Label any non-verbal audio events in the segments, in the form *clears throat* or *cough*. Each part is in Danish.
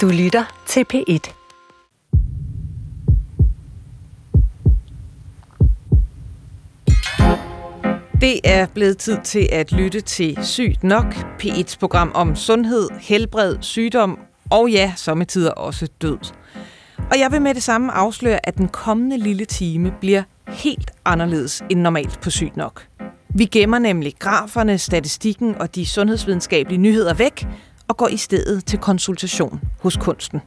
Du lytter til P1. Det er blevet tid til at lytte til Sygt Nok, P1's program om sundhed, helbred, sygdom og ja, sommetider også død. Og jeg vil med det samme afsløre, at den kommende lille time bliver helt anderledes end normalt på Sygt Nok. Vi gemmer nemlig graferne, statistikken og de sundhedsvidenskabelige nyheder væk og går i stedet til konsultation hos kunsten.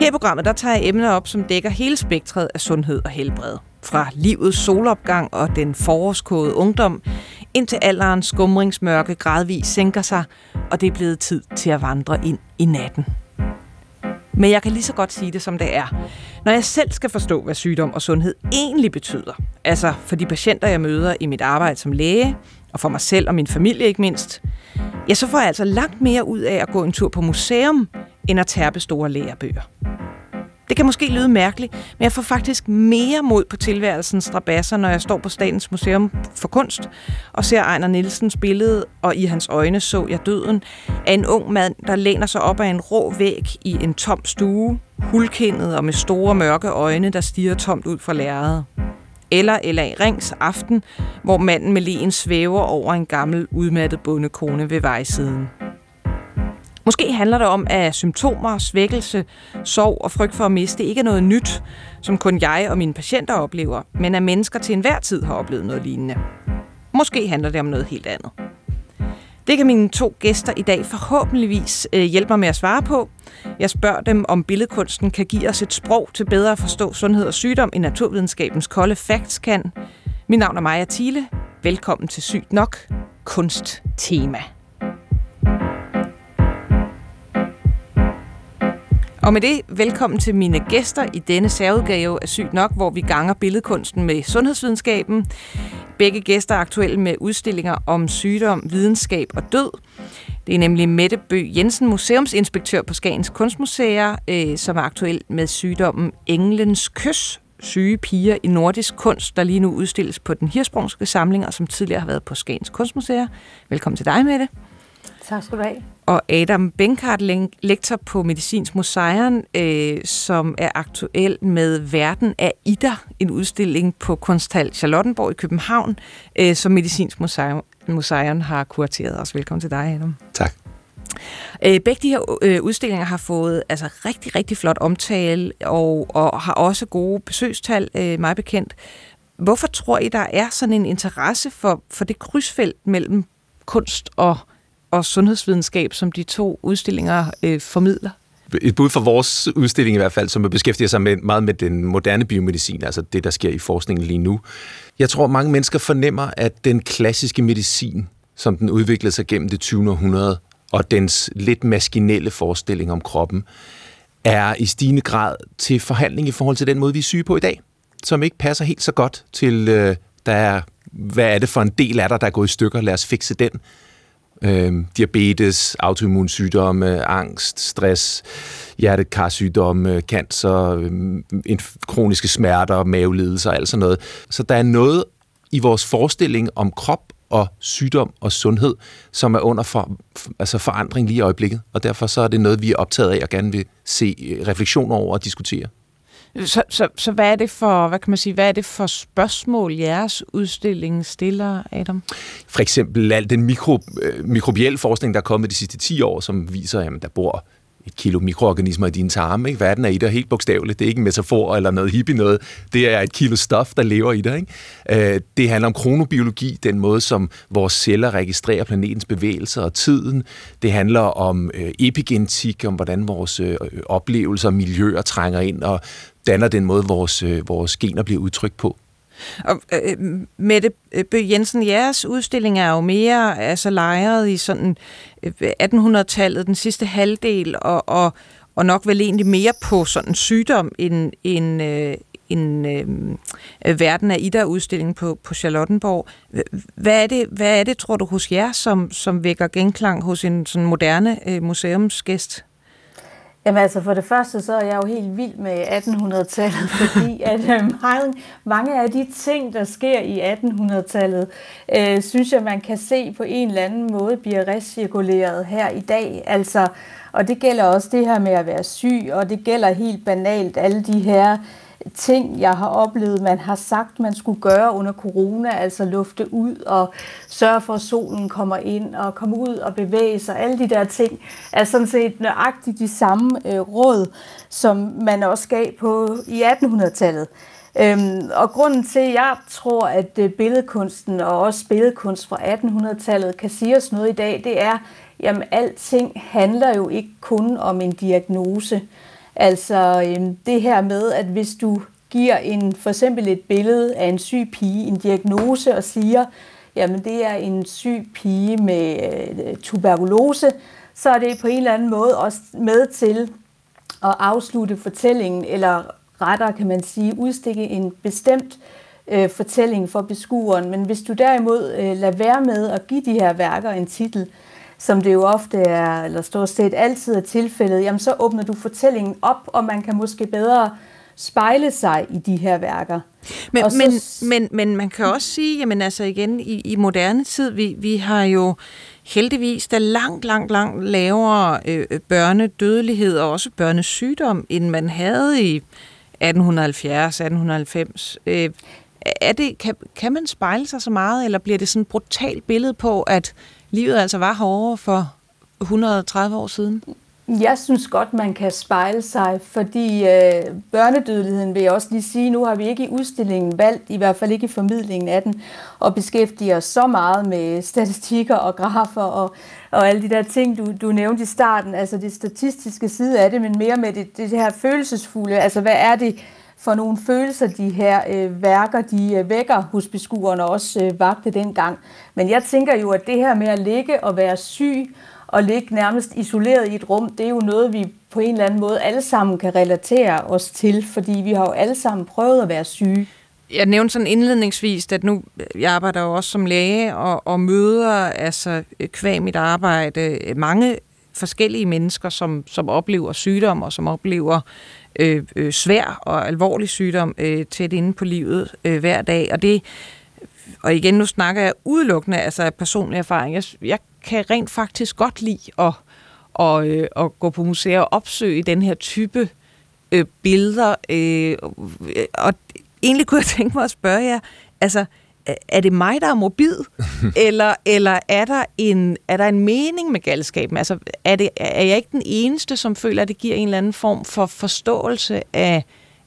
Her i programmet der tager jeg emner op, som dækker hele spektret af sundhed og helbred. Fra livets solopgang og den forårskåde ungdom, indtil alderens skumringsmørke gradvist sænker sig, og det er blevet tid til at vandre ind i natten. Men jeg kan lige så godt sige det, som det er. Når jeg selv skal forstå, hvad sygdom og sundhed egentlig betyder, altså for de patienter, jeg møder i mit arbejde som læge, og for mig selv og min familie ikke mindst, ja, så får jeg altså langt mere ud af at gå en tur på museum, end at tærpe store lærebøger. Det kan måske lyde mærkeligt, men jeg får faktisk mere mod på tilværelsens strabasser, når jeg står på Statens Museum for Kunst og ser Ejner Nielsens billede, og i hans øjne så jeg døden af en ung mand, der læner sig op ad en rå væg i en tom stue, hulkindet og med store mørke øjne, der stiger tomt ud fra lærredet. Eller L.A. Rings aften, hvor manden med leen svæver over en gammel udmattet bondekone ved vejsiden. Måske handler det om, at symptomer, svækkelse, sorg og frygt for at miste ikke er noget nyt, som kun jeg og mine patienter oplever, men at mennesker til enhver tid har oplevet noget lignende. Måske handler det om noget helt andet. Det kan mine to gæster i dag forhåbentligvis øh, hjælpe mig med at svare på. Jeg spørger dem, om billedkunsten kan give os et sprog til bedre at forstå sundhed og sygdom, end naturvidenskabens kolde facts kan. Mit navn er Maja Thiele. Velkommen til Sygt Nok, kunsttema. Og med det, velkommen til mine gæster i denne særudgave af Sygt Nok, hvor vi ganger billedkunsten med sundhedsvidenskaben. Begge gæster er aktuelle med udstillinger om sygdom, videnskab og død. Det er nemlig Mette Bø Jensen, museumsinspektør på Skagens Kunstmuseer, øh, som er aktuel med sygdommen Englens Kys, syge piger i nordisk kunst, der lige nu udstilles på den hirsprungske samling, og som tidligere har været på Skagens Kunstmuseer. Velkommen til dig, Mette. Tak skal du have. Og Adam Benkart, lektor på Medicinsk Museum, øh, som er aktuel med Verden af Ida, en udstilling på Kunsthal Charlottenborg i København, øh, som Medicinsk Museum, Museum har kurateret os. Velkommen til dig, Adam. Tak. Øh, begge de her øh, udstillinger har fået altså, rigtig, rigtig flot omtale og, og har også gode besøgstal, øh, mig bekendt. Hvorfor tror I, der er sådan en interesse for, for det krydsfelt mellem kunst og og sundhedsvidenskab, som de to udstillinger øh, formidler? Et bud for vores udstilling i hvert fald, som beskæftiger sig med, meget med den moderne biomedicin, altså det, der sker i forskningen lige nu. Jeg tror, mange mennesker fornemmer, at den klassiske medicin, som den udviklede sig gennem det 20. århundrede, og dens lidt maskinelle forestilling om kroppen, er i stigende grad til forhandling i forhold til den måde, vi er syge på i dag, som ikke passer helt så godt til, øh, der er, hvad er det for en del af dig, der er gået i stykker, lad os fikse den Øhm, øh, diabetes, autoimmunsygdomme, angst, stress, hjertekarsygdomme, øh, cancer, øh, kroniske smerter, mavelidelser og alt sådan noget. Så der er noget i vores forestilling om krop og sygdom og sundhed, som er under for, altså forandring lige i øjeblikket. Og derfor så er det noget, vi er optaget af og gerne vil se øh, refleksion refleksioner over og diskutere. Så, så, så hvad er det for, hvad kan man sige, hvad er det for spørgsmål, jeres udstilling stiller, Adam? For eksempel al den mikro, øh, mikrobielle forskning, der er kommet de sidste 10 år, som viser, at der bor et kilo mikroorganismer i dine tarme. Ikke? Verden er i dig helt bogstaveligt. Det er ikke en metafor eller noget hippie noget. Det er et kilo stof, der lever i dig. Ikke? Øh, det handler om kronobiologi, den måde, som vores celler registrerer planetens bevægelser og tiden. Det handler om øh, epigenetik, om hvordan vores øh, oplevelser og miljøer trænger ind og danner den måde, vores, øh, vores gener bliver udtrykt på. Og øh, Mette øh, Bø Jensen, jeres udstilling er jo mere altså, lejret i sådan øh, 1800-tallet, den sidste halvdel, og, og, og nok vel egentlig mere på sådan sygdom end, end, øh, en øh, verden af Ida-udstilling på, på Charlottenborg. Hvad er, det, hvad er det, tror du, hos jer, som, som vækker genklang hos en sådan moderne øh, museumsgæst? Jamen altså for det første, så er jeg jo helt vild med 1800-tallet, *laughs* fordi at øh, mange, mange af de ting, der sker i 1800-tallet, øh, synes jeg, man kan se på en eller anden måde bliver recirkuleret her i dag. Altså, og det gælder også det her med at være syg, og det gælder helt banalt alle de her ting, jeg har oplevet, man har sagt, man skulle gøre under corona, altså lufte ud og sørge for, at solen kommer ind og komme ud og bevæge sig. Alle de der ting er sådan set nøjagtigt de samme øh, råd, som man også gav på i 1800-tallet. Øhm, og grunden til, at jeg tror, at øh, billedkunsten og også billedkunst fra 1800-tallet kan sige os noget i dag, det er, at alting handler jo ikke kun om en diagnose. Altså øhm, det her med, at hvis du giver en, for eksempel et billede af en syg pige, en diagnose og siger, jamen det er en syg pige med øh, tuberkulose, så er det på en eller anden måde også med til at afslutte fortællingen, eller rettere kan man sige, udstikke en bestemt øh, fortælling for beskueren. Men hvis du derimod øh, lader være med at give de her værker en titel, som det jo ofte er, eller stort set altid er tilfældet, jamen så åbner du fortællingen op, og man kan måske bedre spejle sig i de her værker. Men, så, men, men, men man kan også sige, jamen altså igen, i, i moderne tid, vi, vi har jo heldigvis der langt, langt, langt lavere øh, børnedødelighed og også børnesygdom, end man havde i 1870, 1890. Øh, er det, kan, kan man spejle sig så meget, eller bliver det sådan et brutalt billede på, at livet altså var hårdere for 130 år siden? Jeg synes godt, man kan spejle sig, fordi øh, børnedødeligheden vil jeg også lige sige, nu har vi ikke i udstillingen valgt, i hvert fald ikke i formidlingen af den, at beskæftige os så meget med statistikker og grafer og, og alle de der ting, du, du nævnte i starten, altså det statistiske side af det, men mere med det, det her følelsesfulde, altså hvad er det, for nogle følelser, de her øh, værker, de øh, vækker hos beskuerne, også øh, vagte dengang. Men jeg tænker jo, at det her med at ligge og være syg, og ligge nærmest isoleret i et rum, det er jo noget, vi på en eller anden måde alle sammen kan relatere os til, fordi vi har jo alle sammen prøvet at være syge. Jeg nævnte sådan indledningsvis, at nu jeg arbejder jo også som læge og, og møder altså kvæg mit arbejde mange forskellige mennesker, som, som oplever sygdom og som oplever øh, øh, svær og alvorlig sygdom øh, tæt inde på livet øh, hver dag. Og det og igen, nu snakker jeg udelukkende altså af personlig erfaring. Jeg, jeg kan rent faktisk godt lide at, og, øh, at gå på museer og opsøge den her type øh, billeder. Øh, og egentlig kunne jeg tænke mig at spørge jer, altså, er det mig, der er morbid, *laughs* eller, eller er, der en, er der en mening med galskaben? Altså, er, det, er jeg ikke den eneste, som føler, at det giver en eller anden form for forståelse af,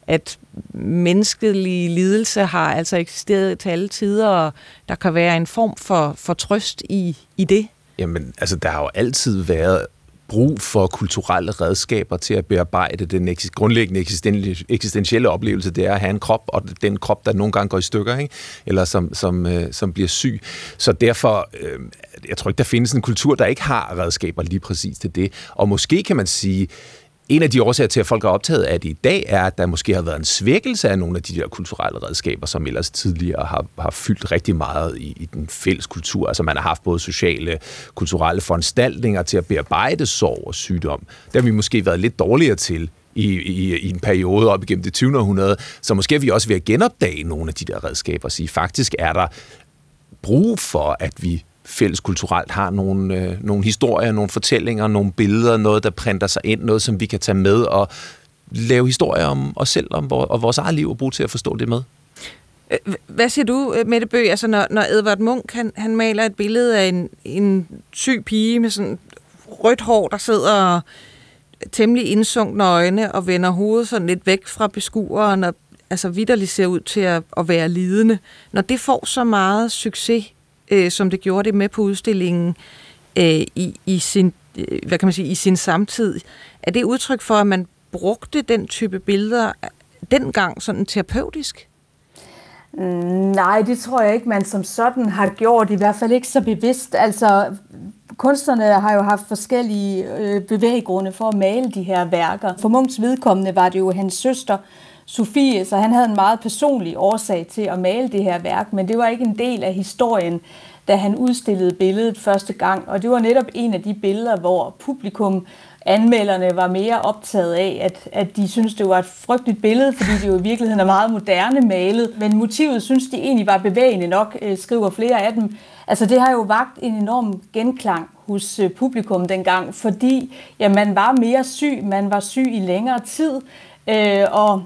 at menneskelig lidelse har altså eksisteret til alle tider, og der kan være en form for, for trøst i, i det? Jamen, altså, der har jo altid været brug for kulturelle redskaber til at bearbejde den grundlæggende eksistentielle oplevelse, det er at have en krop, og den krop, der nogle gange går i stykker, ikke? eller som, som, øh, som bliver syg. Så derfor, øh, jeg tror ikke, der findes en kultur, der ikke har redskaber lige præcis til det. Og måske kan man sige, en af de årsager til, at folk er optaget af det i dag, er, at der måske har været en svækkelse af nogle af de der kulturelle redskaber, som ellers tidligere har, har fyldt rigtig meget i, i den fælles kultur. Altså man har haft både sociale, kulturelle foranstaltninger til at bearbejde sorg og sygdom. Der har vi måske været lidt dårligere til i, i, i en periode op igennem det 20. århundrede, så måske er vi også ved at genopdage nogle af de der redskaber og sige, faktisk er der brug for, at vi fælles kulturelt har nogle, øh, nogle historier, nogle fortællinger, nogle billeder, noget, der printer sig ind, noget, som vi kan tage med og lave historier om os selv om, og vores eget liv og bruge til at forstå det med. Øh, hvad siger du, øh, Mette Bøg, altså når, når Edvard Munch han, han maler et billede af en, en syg pige med sådan rødt hår, der sidder temmelig indsunkne øjne og vender hovedet sådan lidt væk fra beskueren og altså vidderligt ser ud til at, at være lidende. Når det får så meget succes, øh, som det gjorde det med på udstillingen øh, i, i, sin, øh, hvad kan man sige, i sin samtid. Er det udtryk for, at man brugte den type billeder øh, dengang sådan terapeutisk? Mm, nej, det tror jeg ikke, man som sådan har gjort, i hvert fald ikke så bevidst. Altså, kunstnerne har jo haft forskellige øh, bevæggrunde for at male de her værker. For Munchs vedkommende var det jo hans søster, Sofie, så han havde en meget personlig årsag til at male det her værk, men det var ikke en del af historien da han udstillede billedet første gang. Og det var netop en af de billeder, hvor publikum anmelderne var mere optaget af, at, at de synes det var et frygteligt billede, fordi det jo i virkeligheden er meget moderne malet. Men motivet synes de egentlig var bevægende nok, øh, skriver flere af dem. Altså det har jo vagt en enorm genklang hos øh, publikum dengang, fordi ja, man var mere syg, man var syg i længere tid, øh, og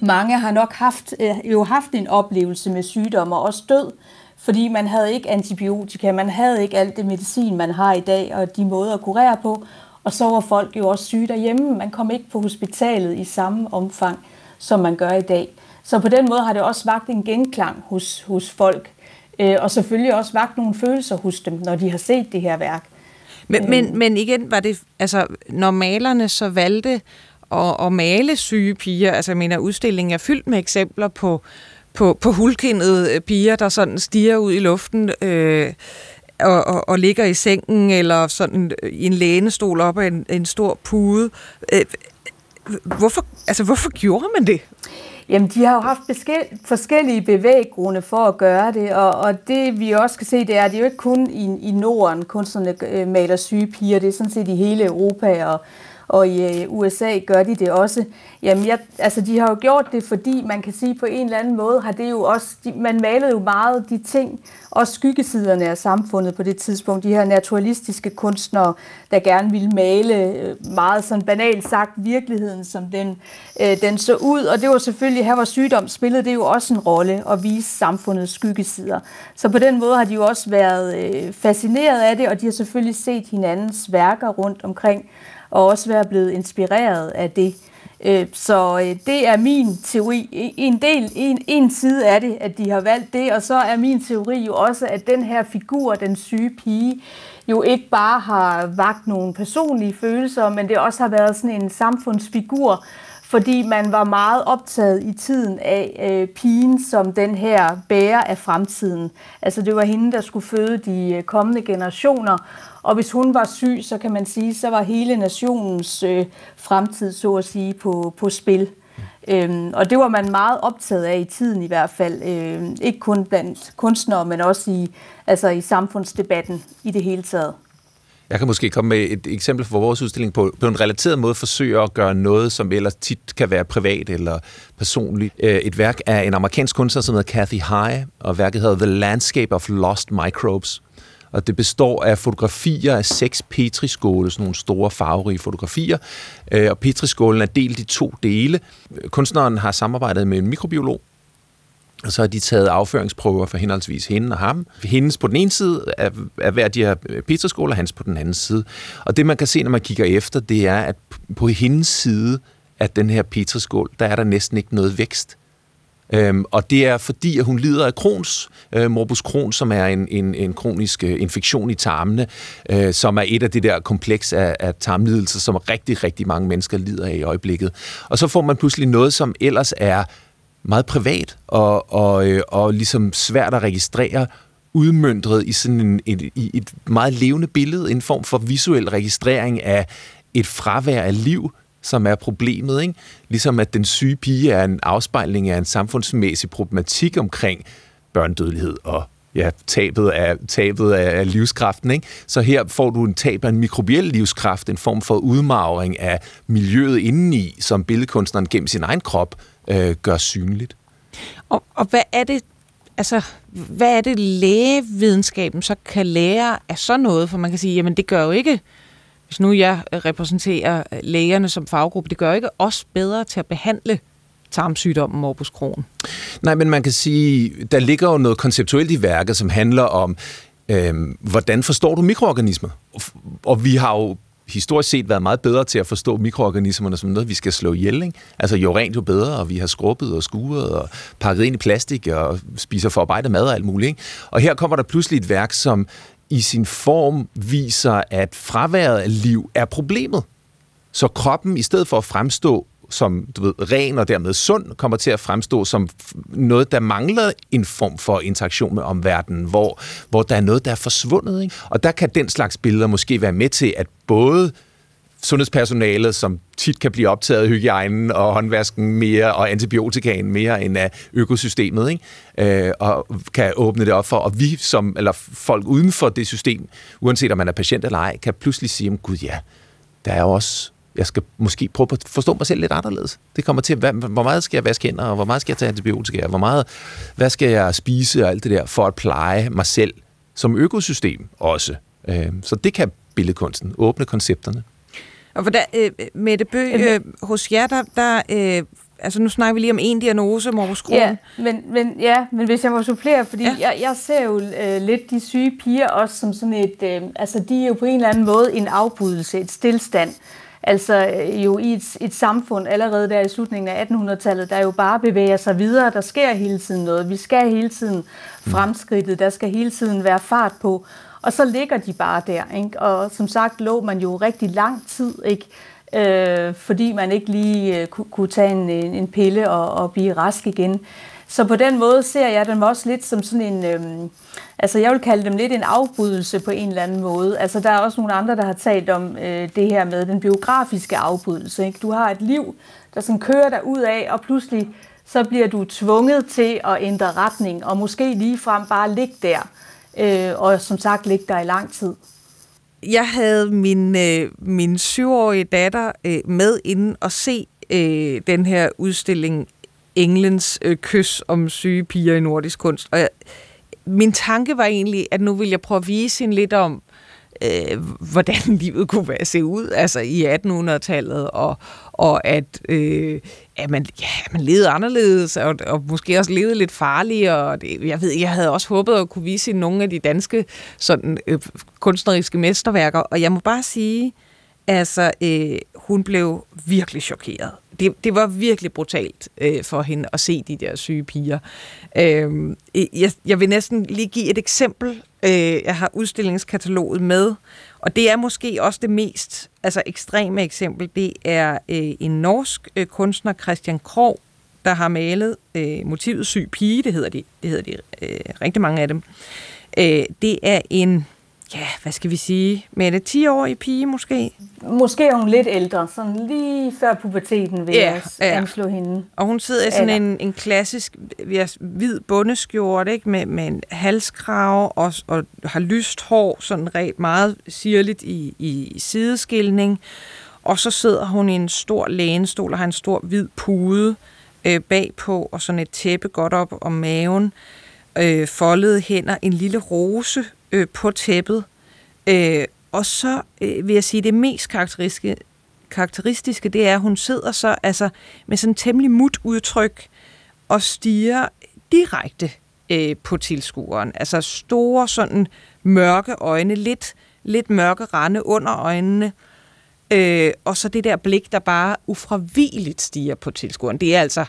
mange har nok haft, øh, jo haft en oplevelse med sygdom og også død, fordi man havde ikke antibiotika, man havde ikke alt det medicin, man har i dag, og de måder at kurere på, og så var folk jo også syge derhjemme. Man kom ikke på hospitalet i samme omfang, som man gør i dag. Så på den måde har det også vagt en genklang hos, hos folk, øh, og selvfølgelig også vagt nogle følelser hos dem, når de har set det her værk. Men, men, men igen, var det, altså, når malerne så valgte at, at male syge piger, altså jeg mener, udstillingen er fyldt med eksempler på, på, på hulkindede øh, piger, der sådan stiger ud i luften, øh, og, og, og ligger i sengen, eller sådan øh, i en lænestol op af en, en stor pude. Øh, hvorfor, altså, hvorfor gjorde man det? Jamen, de har jo haft forskellige bevæggrunde for at gøre det, og, og det vi også kan se, det er, at det er jo ikke kun i, i Norden, kunstnerne øh, maler syge piger, det er sådan set i hele Europa og, og i øh, USA gør de det også. Jamen, jeg, altså, de har jo gjort det, fordi man kan sige, på en eller anden måde har det jo også, de, man malede jo meget de ting, også skyggesiderne af samfundet på det tidspunkt, de her naturalistiske kunstnere, der gerne ville male øh, meget sådan banalt sagt virkeligheden, som den, øh, den så ud, og det var selvfølgelig, her var sygdom, spillede det jo også en rolle at vise samfundets skyggesider. Så på den måde har de jo også været øh, fascineret af det, og de har selvfølgelig set hinandens værker rundt omkring, og også være blevet inspireret af det. Øh, så øh, det er min teori. En del, en, en side af det, at de har valgt det, og så er min teori jo også, at den her figur, den syge pige, jo ikke bare har vagt nogle personlige følelser, men det også har været sådan en samfundsfigur, fordi man var meget optaget i tiden af øh, pigen som den her bærer af fremtiden. Altså det var hende, der skulle føde de øh, kommende generationer, og hvis hun var syg, så kan man sige, så var hele nationens øh, fremtid, så at sige, på, på spil. Øhm, og det var man meget optaget af i tiden i hvert fald. Øhm, ikke kun blandt kunstnere, men også i, altså i samfundsdebatten i det hele taget. Jeg kan måske komme med et eksempel fra vores udstilling på, på en relateret måde forsøge at gøre noget, som ellers tit kan være privat eller personligt. Øh, et værk af en amerikansk kunstner, som hedder Kathy High, og værket hedder The Landscape of Lost Microbes og det består af fotografier af seks petriskåle, sådan nogle store farverige fotografier, øh, og petriskålen er delt i to dele. Kunstneren har samarbejdet med en mikrobiolog, og så har de taget afføringsprøver for henholdsvis hende og ham. Hendes på den ene side er, er hver de her øh, petriskåler, hans på den anden side. Og det man kan se, når man kigger efter, det er, at på hendes side af den her petriskål, der er der næsten ikke noget vækst. Øhm, og det er fordi, at hun lider af Crohns, øh, morbus Crohn, som er en, en, en kronisk øh, infektion i tarmene, øh, som er et af det der kompleks af, af tarmlidelser, som rigtig, rigtig mange mennesker lider af i øjeblikket. Og så får man pludselig noget, som ellers er meget privat og, og, øh, og ligesom svært at registrere, udmøntret i sådan en, et, i et meget levende billede, en form for visuel registrering af et fravær af liv, som er problemet. Ikke? Ligesom at den syge pige er en afspejling af en samfundsmæssig problematik omkring børnedødelighed og ja, tabet af, tabet af livskraften. Ikke? Så her får du en tab af en mikrobiel livskraft, en form for udmagring af miljøet indeni, som billedkunstneren gennem sin egen krop øh, gør synligt. Og, og hvad er det, altså, hvad er det lægevidenskaben så kan lære af sådan noget? For man kan sige, jamen det gør jo ikke hvis nu jeg øh, repræsenterer øh, lægerne som faggruppe, det gør ikke os bedre til at behandle tarmsygdommen morbus Crohn. Nej, men man kan sige, der ligger jo noget konceptuelt i værket, som handler om, øh, hvordan forstår du mikroorganismer? Og vi har jo historisk set været meget bedre til at forstå mikroorganismerne som noget, vi skal slå ihjel. Ikke? Altså jo rent jo bedre, og vi har skrubbet og skuret og pakket ind i plastik og spiser forarbejdet mad og alt muligt. Ikke? Og her kommer der pludselig et værk, som i sin form viser, at fraværet af liv er problemet. Så kroppen, i stedet for at fremstå som du ved, ren og dermed sund, kommer til at fremstå som noget, der mangler en form for interaktion med omverdenen, hvor, hvor der er noget, der er forsvundet. Ikke? Og der kan den slags billeder måske være med til at både sundhedspersonalet, som tit kan blive optaget af hygiejnen og håndvasken mere, og antibiotikaen mere end af økosystemet, ikke? Øh, og kan åbne det op for, og vi som, eller folk uden for det system, uanset om man er patient eller ej, kan pludselig sige, gud ja, der er jo også jeg skal måske prøve at forstå mig selv lidt anderledes. Det kommer til, hvad, hvor meget skal jeg vaske hænder, og hvor meget skal jeg tage antibiotika, og hvor meget, hvad skal jeg spise og alt det der, for at pleje mig selv som økosystem også. Øh, så det kan billedkunsten, åbne koncepterne. Og for der, øh, Mette Bø, øh, hos jer, der, der øh, altså nu snakker vi lige om en diagnose, Morbus Crohn. Ja, men, men, ja, men hvis jeg må supplere, fordi ja. jeg, jeg ser jo øh, lidt de syge piger også som sådan et, øh, altså de er jo på en eller anden måde en afbrydelse, et stillstand. Altså øh, jo i et, et samfund allerede der i slutningen af 1800-tallet, der jo bare bevæger sig videre, der sker hele tiden noget. Vi skal hele tiden fremskridtet, der skal hele tiden være fart på. Og så ligger de bare der, ikke? Og som sagt lå man jo rigtig lang tid, ikke? Øh, fordi man ikke lige øh, kunne, tage en, en pille og, og blive rask igen. Så på den måde ser jeg dem også lidt som sådan en, øh, altså jeg vil kalde dem lidt en afbrydelse på en eller anden måde. Altså der er også nogle andre, der har talt om øh, det her med den biografiske afbrydelse. Ikke? Du har et liv, der sådan kører dig ud af, og pludselig så bliver du tvunget til at ændre retning, og måske ligefrem bare ligge der, øh, og som sagt ligge der i lang tid. Jeg havde min, øh, min syvårige datter øh, med inden og se øh, den her udstilling Englands øh, kys om syge piger i nordisk kunst. Og jeg, min tanke var egentlig, at nu vil jeg prøve at vise hende lidt om, øh, hvordan *laughs* livet kunne være se ud altså i 1800-tallet, og, og at, øh, at man, ja, man levede anderledes, og, og måske også levede lidt farligt, og det, jeg ved, jeg havde også håbet at kunne vise nogle af de danske sådan, øh, kunstneriske mesterværker, og jeg må bare sige, altså, øh, hun blev virkelig chokeret det, det var virkelig brutalt øh, for hende at se de der syge piger. Øh, jeg, jeg vil næsten lige give et eksempel. Øh, jeg har udstillingskataloget med, og det er måske også det mest altså ekstreme eksempel. Det er øh, en norsk øh, kunstner, Christian Krog, der har malet øh, motivet syg pige, det hedder de, det hedder de øh, rigtig mange af dem. Øh, det er en ja, hvad skal vi sige, med det 10-årige pige måske? Måske er hun lidt ældre, sådan lige før puberteten vil ja, jeg ja. anslå hende. Og hun sidder i sådan en, en klassisk hvid bundeskjorte, ikke? Med, med en halskrave og, og har lyst hår, sådan ret meget sirligt i, i sideskilning. Og så sidder hun i en stor lænestol og har en stor hvid pude øh, bagpå, og sådan et tæppe godt op om maven, øh, foldede hænder, en lille rose øh, på tæppet. Øh, og så øh, vil jeg sige, det mest karakteristiske, karakteristiske, det er, at hun sidder så altså, med sådan en temmelig mut udtryk og stiger direkte øh, på tilskueren. Altså store sådan mørke øjne, lidt, lidt mørke rande under øjnene, øh, og så det der blik, der bare ufravigeligt stiger på tilskueren. Det er altså,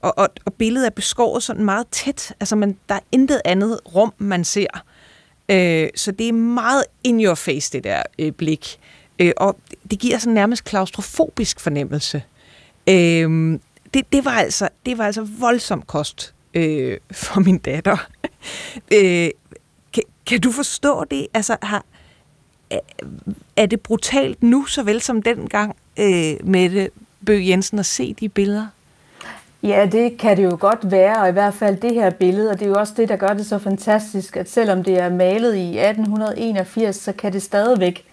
og, og, og billedet er beskåret sådan meget tæt, altså man, der er intet andet rum, man ser. Øh, så det er meget in your face, det der øh, blik. Øh, og det giver sådan nærmest klaustrofobisk fornemmelse. Øh, det, det, var altså, det var altså voldsom kost øh, for min datter. *laughs* øh, kan, kan du forstå det? Altså, har, er det brutalt nu, såvel som dengang, øh, med Bøg Jensen, at se de billeder? Ja, det kan det jo godt være, og i hvert fald det her billede, og det er jo også det, der gør det så fantastisk, at selvom det er malet i 1881, så kan det stadigvæk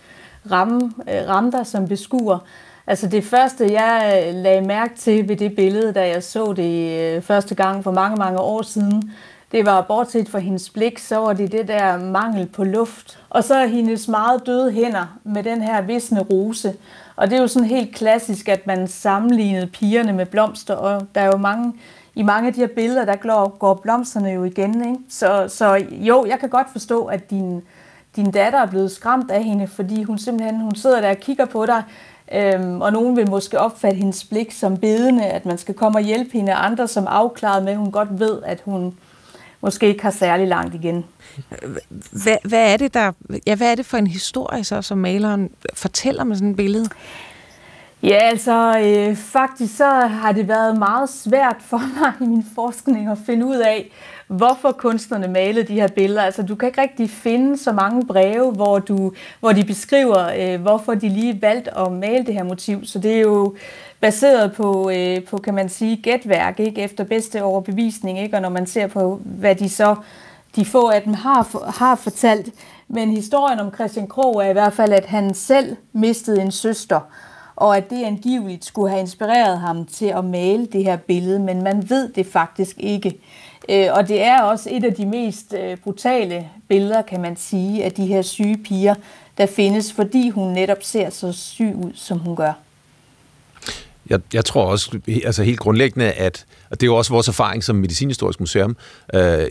ramme, øh, ramme dig som beskuer. Altså det første, jeg øh, lagde mærke til ved det billede, da jeg så det øh, første gang for mange, mange år siden, det var bortset fra hendes blik, så var det det der mangel på luft. Og så hendes meget døde hænder med den her visne rose. Og det er jo sådan helt klassisk, at man sammenlignede pigerne med blomster, og der er jo mange, i mange af de her billeder, der går, går blomsterne jo igen. Ikke? Så, så jo, jeg kan godt forstå, at din, din datter er blevet skræmt af hende, fordi hun simpelthen hun sidder der og kigger på dig, øhm, og nogen vil måske opfatte hendes blik som bedende, at man skal komme og hjælpe hende, og andre som afklaret med, at hun godt ved, at hun måske ikke har særlig langt igen. Hvad, hvad, er det der, ja, hvad er det for en historie, så, som maleren fortæller med sådan et billede? Ja, altså øh, faktisk så har det været meget svært for *laughs* mig i min forskning at finde ud af, hvorfor kunstnerne malede de her billeder. Altså du kan ikke rigtig finde så mange breve, hvor, du, hvor de beskriver, øh, hvorfor de lige valgte at male det her motiv. Så det er jo baseret på, øh, på kan man sige, gætværk, ikke? efter bedste overbevisning. Ikke? Og når man ser på, hvad de så, de få af dem har, har fortalt. Men historien om Christian Krog er i hvert fald, at han selv mistede en søster, og at det angiveligt skulle have inspireret ham til at male det her billede, men man ved det faktisk ikke. Øh, og det er også et af de mest øh, brutale billeder, kan man sige, af de her syge piger, der findes, fordi hun netop ser så syg ud, som hun gør. Jeg, jeg tror også altså helt grundlæggende, at, og det er jo også vores erfaring som Medicinhistorisk Museum, øh,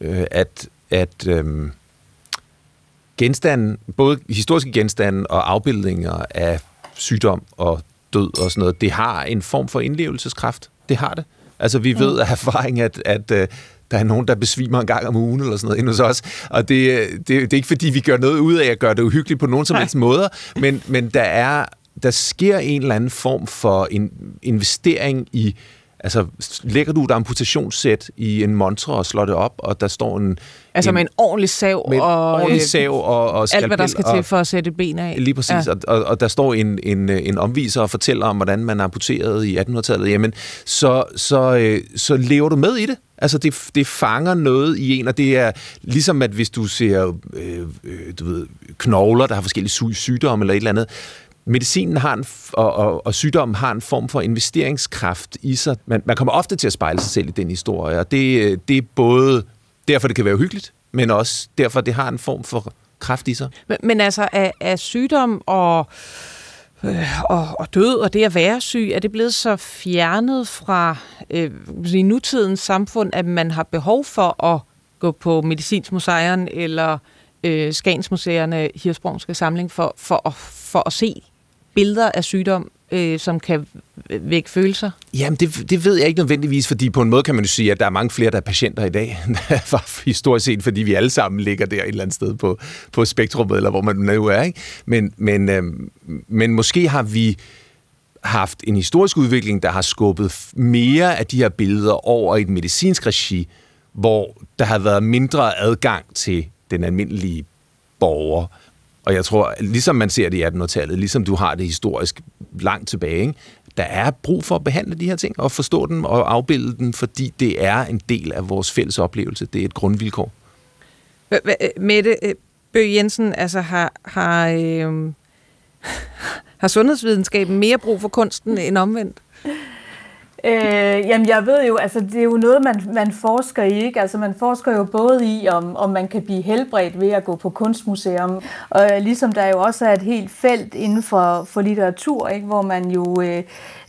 øh, at, at øh, genstanden, både historiske genstande og afbildninger af sygdom og død og sådan noget, det har en form for indlevelseskraft. Det har det. Altså, vi ved af erfaring, at, at uh, der er nogen, der besvimer en gang om ugen eller sådan noget inde hos os. Og det, det, det er ikke, fordi vi gør noget ud af at gøre det uhyggeligt på nogen som helst måder, men, men der er der sker en eller anden form for en investering i Altså, lægger du et amputationssæt i en montre og slår det op, og der står en... Altså en, med en ordentlig sav med og... ordentlig øh, sav og, og Alt, hvad der skal og, til for at sætte ben af. Lige præcis, ja. og, og, og der står en, en, en omviser og fortæller om, hvordan man amputeret i 1800-tallet. Jamen, så, så, øh, så lever du med i det. Altså, det, det fanger noget i en, og det er ligesom, at hvis du ser øh, øh, du ved, knogler, der har forskellige sygdomme eller et eller andet, medicinen har en, og, og, og sygdommen har en form for investeringskraft i sig. Man, man kommer ofte til at spejle sig selv i den historie, og det, øh, det er både derfor, det kan være uhyggeligt, men også derfor, det har en form for kraft i sig. Men, men altså, er, er sygdom og, øh, og, og død og det at være syg, er det blevet så fjernet fra øh, i nutidens samfund, at man har behov for at gå på Medicinsmuseet eller øh, Skagensmuseerne, Hirsbrungske Samling, for, for, at, for at se billeder af sygdom, øh, som kan vække følelser? Jamen, det, det ved jeg ikke nødvendigvis, fordi på en måde kan man jo sige, at der er mange flere, der er patienter i dag, end der var historisk set, fordi vi alle sammen ligger der et eller andet sted på, på spektrummet, eller hvor man nu er. Ikke? Men, men, øh, men måske har vi haft en historisk udvikling, der har skubbet mere af de her billeder over i et medicinsk regi, hvor der har været mindre adgang til den almindelige borger. Og jeg tror, ligesom man ser det i 1800-tallet, ligesom du har det historisk langt tilbage, ikke? der er brug for at behandle de her ting og forstå dem og afbilde dem, fordi det er en del af vores fælles oplevelse. Det er et grundvilkår. Mette øh, Bøge Jensen, altså har, har, øh, *laughs* har sundhedsvidenskaben mere brug for kunsten end omvendt? Øh, jamen jeg ved jo, altså det er jo noget, man, man forsker i, ikke? Altså man forsker jo både i, om, om man kan blive helbredt ved at gå på kunstmuseum, og øh, ligesom der jo også er et helt felt inden for, for litteratur, ikke? Hvor man jo, øh,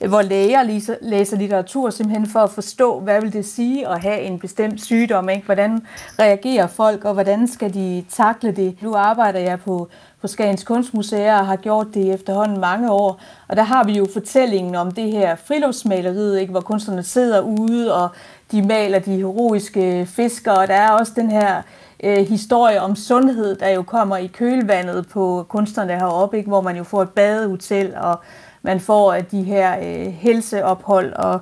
hvor læger læser, læser litteratur simpelthen for at forstå, hvad vil det sige at have en bestemt sygdom, ikke? Hvordan reagerer folk, og hvordan skal de takle det? Nu arbejder jeg på på Skagens Kunstmuseer og har gjort det i efterhånden mange år. Og der har vi jo fortællingen om det her friluftsmaleriet, ikke, hvor kunstnerne sidder ude, og de maler de heroiske fisker, og der er også den her øh, historie om sundhed, der jo kommer i kølvandet på kunstnerne heroppe, ikke, hvor man jo får et badehotel, og man får øh, de her øh, helseophold og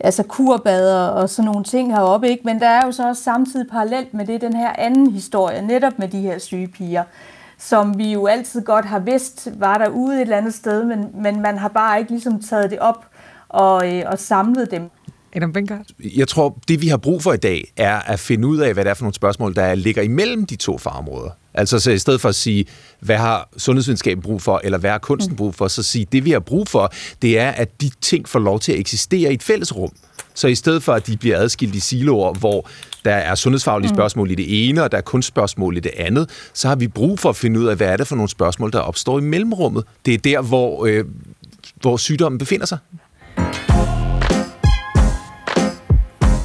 altså kurbader og sådan nogle ting heroppe. Ikke? Men der er jo så også samtidig parallelt med det den her anden historie, netop med de her syge piger som vi jo altid godt har vidst var der ude et eller andet sted, men, men man har bare ikke ligesom taget det op og, øh, og samlet dem. Adam Benkart? Jeg tror, det vi har brug for i dag, er at finde ud af, hvad det er for nogle spørgsmål, der ligger imellem de to fagområder. Altså så i stedet for at sige, hvad har sundhedsvidenskaben brug for, eller hvad har kunsten brug for, så sige, det vi har brug for, det er, at de ting får lov til at eksistere i et fælles rum. Så i stedet for, at de bliver adskilt i siloer, hvor der er sundhedsfaglige mm. spørgsmål i det ene, og der er kunstspørgsmål i det andet, så har vi brug for at finde ud af, hvad er det for nogle spørgsmål, der opstår i mellemrummet. Det er der, hvor, øh, hvor sygdommen befinder sig.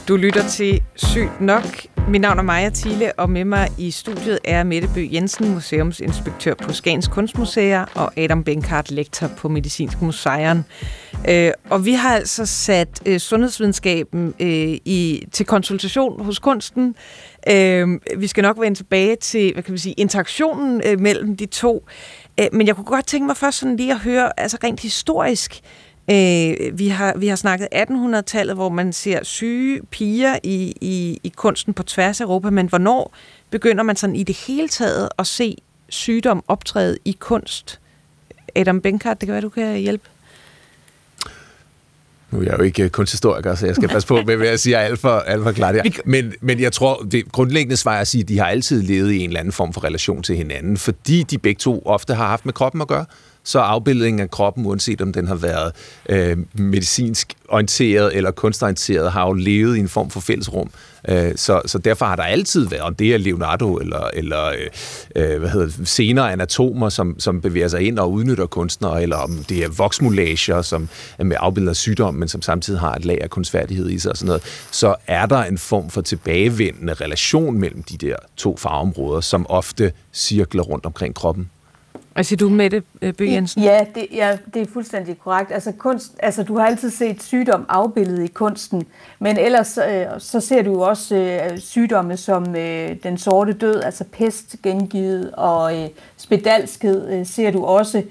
Du lytter til Sygt Nok. Mit navn er Maja Thiele, og med mig i studiet er Mette Bø Jensen, museumsinspektør på Skagens Kunstmuseer, og Adam Benkart, lektor på Medicinsk Museum. Øh, og vi har altså sat øh, sundhedsvidenskaben øh, i, til konsultation hos kunsten. Øh, vi skal nok vende tilbage til hvad kan vi sige, interaktionen øh, mellem de to. Øh, men jeg kunne godt tænke mig først sådan lige at høre, altså rent historisk, Øh, vi, har, vi har snakket 1800-tallet, hvor man ser syge piger i, i, i kunsten på tværs af Europa, men hvornår begynder man sådan i det hele taget at se sygdom optræde i kunst? Adam Benkart, det kan være, du kan hjælpe. Nu er jeg jo ikke kunsthistoriker, så jeg skal passe på *laughs* med, hvad jeg siger alt for, alt for klart her. Men, men jeg tror, det grundlæggende svar er at sige, at de har altid levet i en eller anden form for relation til hinanden, fordi de begge to ofte har haft med kroppen at gøre så afbildningen af kroppen, uanset om den har været øh, medicinsk orienteret eller kunstorienteret, har jo levet i en form for fællesrum. Øh, så, så derfor har der altid været, om det er Leonardo eller, eller øh, øh hvad hedder senere anatomer, som, som bevæger sig ind og udnytter kunstnere, eller om det er voksmulager, som er med afbilleder af sygdom, men som samtidig har et lag af kunstfærdighed i sig og sådan noget, så er der en form for tilbagevendende relation mellem de der to farveområder, som ofte cirkler rundt omkring kroppen. Hvad siger du, Mette øh, Bøge Jensen? Ja, det, ja, det er fuldstændig korrekt. Altså, kunst, altså, du har altid set sygdom afbildet i kunsten, men ellers øh, så ser du jo også øh, sygdomme som øh, den sorte død, altså pest gengivet, og øh, spedalskhed øh, ser du også.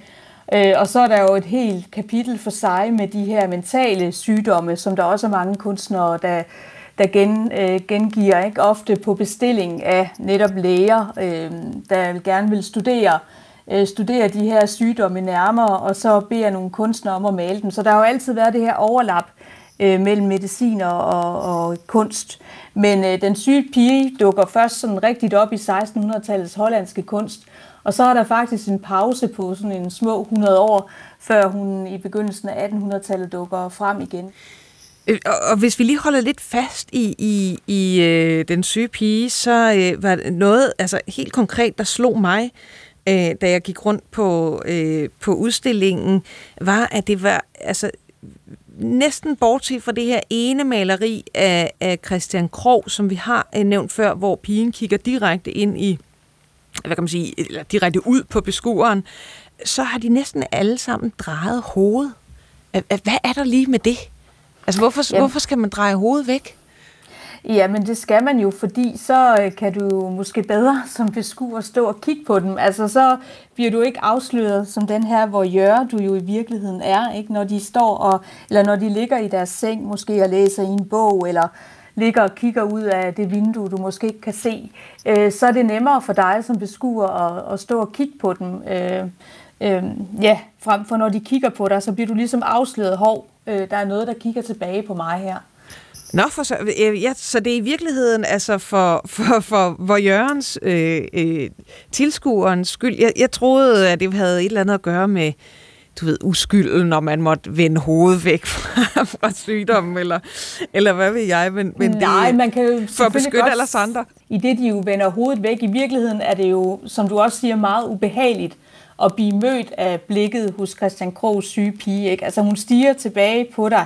Øh, og så er der jo et helt kapitel for sig med de her mentale sygdomme, som der også er mange kunstnere, der der gen, øh, gengiver, ikke ofte på bestilling af netop læger, øh, der gerne vil studere øh, Øh, studere de her sygdomme nærmere, og så beder nogle kunstnere om at male dem. Så der har jo altid været det her overlap øh, mellem medicin og, og, og kunst. Men øh, den syge pige dukker først sådan rigtigt op i 1600-tallets hollandske kunst, og så er der faktisk en pause på sådan en små 100 år, før hun i begyndelsen af 1800-tallet dukker frem igen. Øh, og, og hvis vi lige holder lidt fast i, i, i øh, den syge pige, så øh, var noget altså helt konkret, der slog mig, øh, da jeg gik rundt på, øh, på udstillingen, var, at det var altså, næsten bortset fra det her ene maleri af, af Christian Krog, som vi har øh, nævnt før, hvor pigen kigger direkte ind i, hvad kan man sige, eller direkte ud på beskueren, så har de næsten alle sammen drejet hovedet. Hvad er der lige med det? Altså, hvorfor, hvorfor skal man dreje hovedet væk? Ja, men det skal man jo, fordi så øh, kan du måske bedre *laughs* som beskuer stå og kigge på dem. Altså så bliver du ikke afsløret som den her, hvor Jørge du jo i virkeligheden er, ikke? når de står og, eller når de ligger i deres seng måske og læser i en bog, eller ligger og kigger ud af det vindue, du måske ikke kan se, øh, så er det nemmere for dig som beskuer at, at stå og kigge på dem. Øh, øh, ja, frem for når de kigger på dig, så bliver du ligesom afsløret, hov, øh, der er noget, der kigger tilbage på mig her. Nå, for så, øh, ja, så det er i virkeligheden altså for, for, for hvor Jørgens øh, øh, tilskuerens skyld. Jeg, jeg troede, at det havde et eller andet at gøre med, du ved, uskylden, når man måtte vende hovedet væk *laughs* fra, fra sygdommen, eller, eller hvad ved jeg. Men, men Nej, det, man kan jo for at beskytte alle andre. I det, de jo vender hovedet væk, i virkeligheden er det jo, som du også siger, meget ubehageligt at blive mødt af blikket hos Christian Krogs syge pige. Ikke? Altså hun stiger tilbage på dig,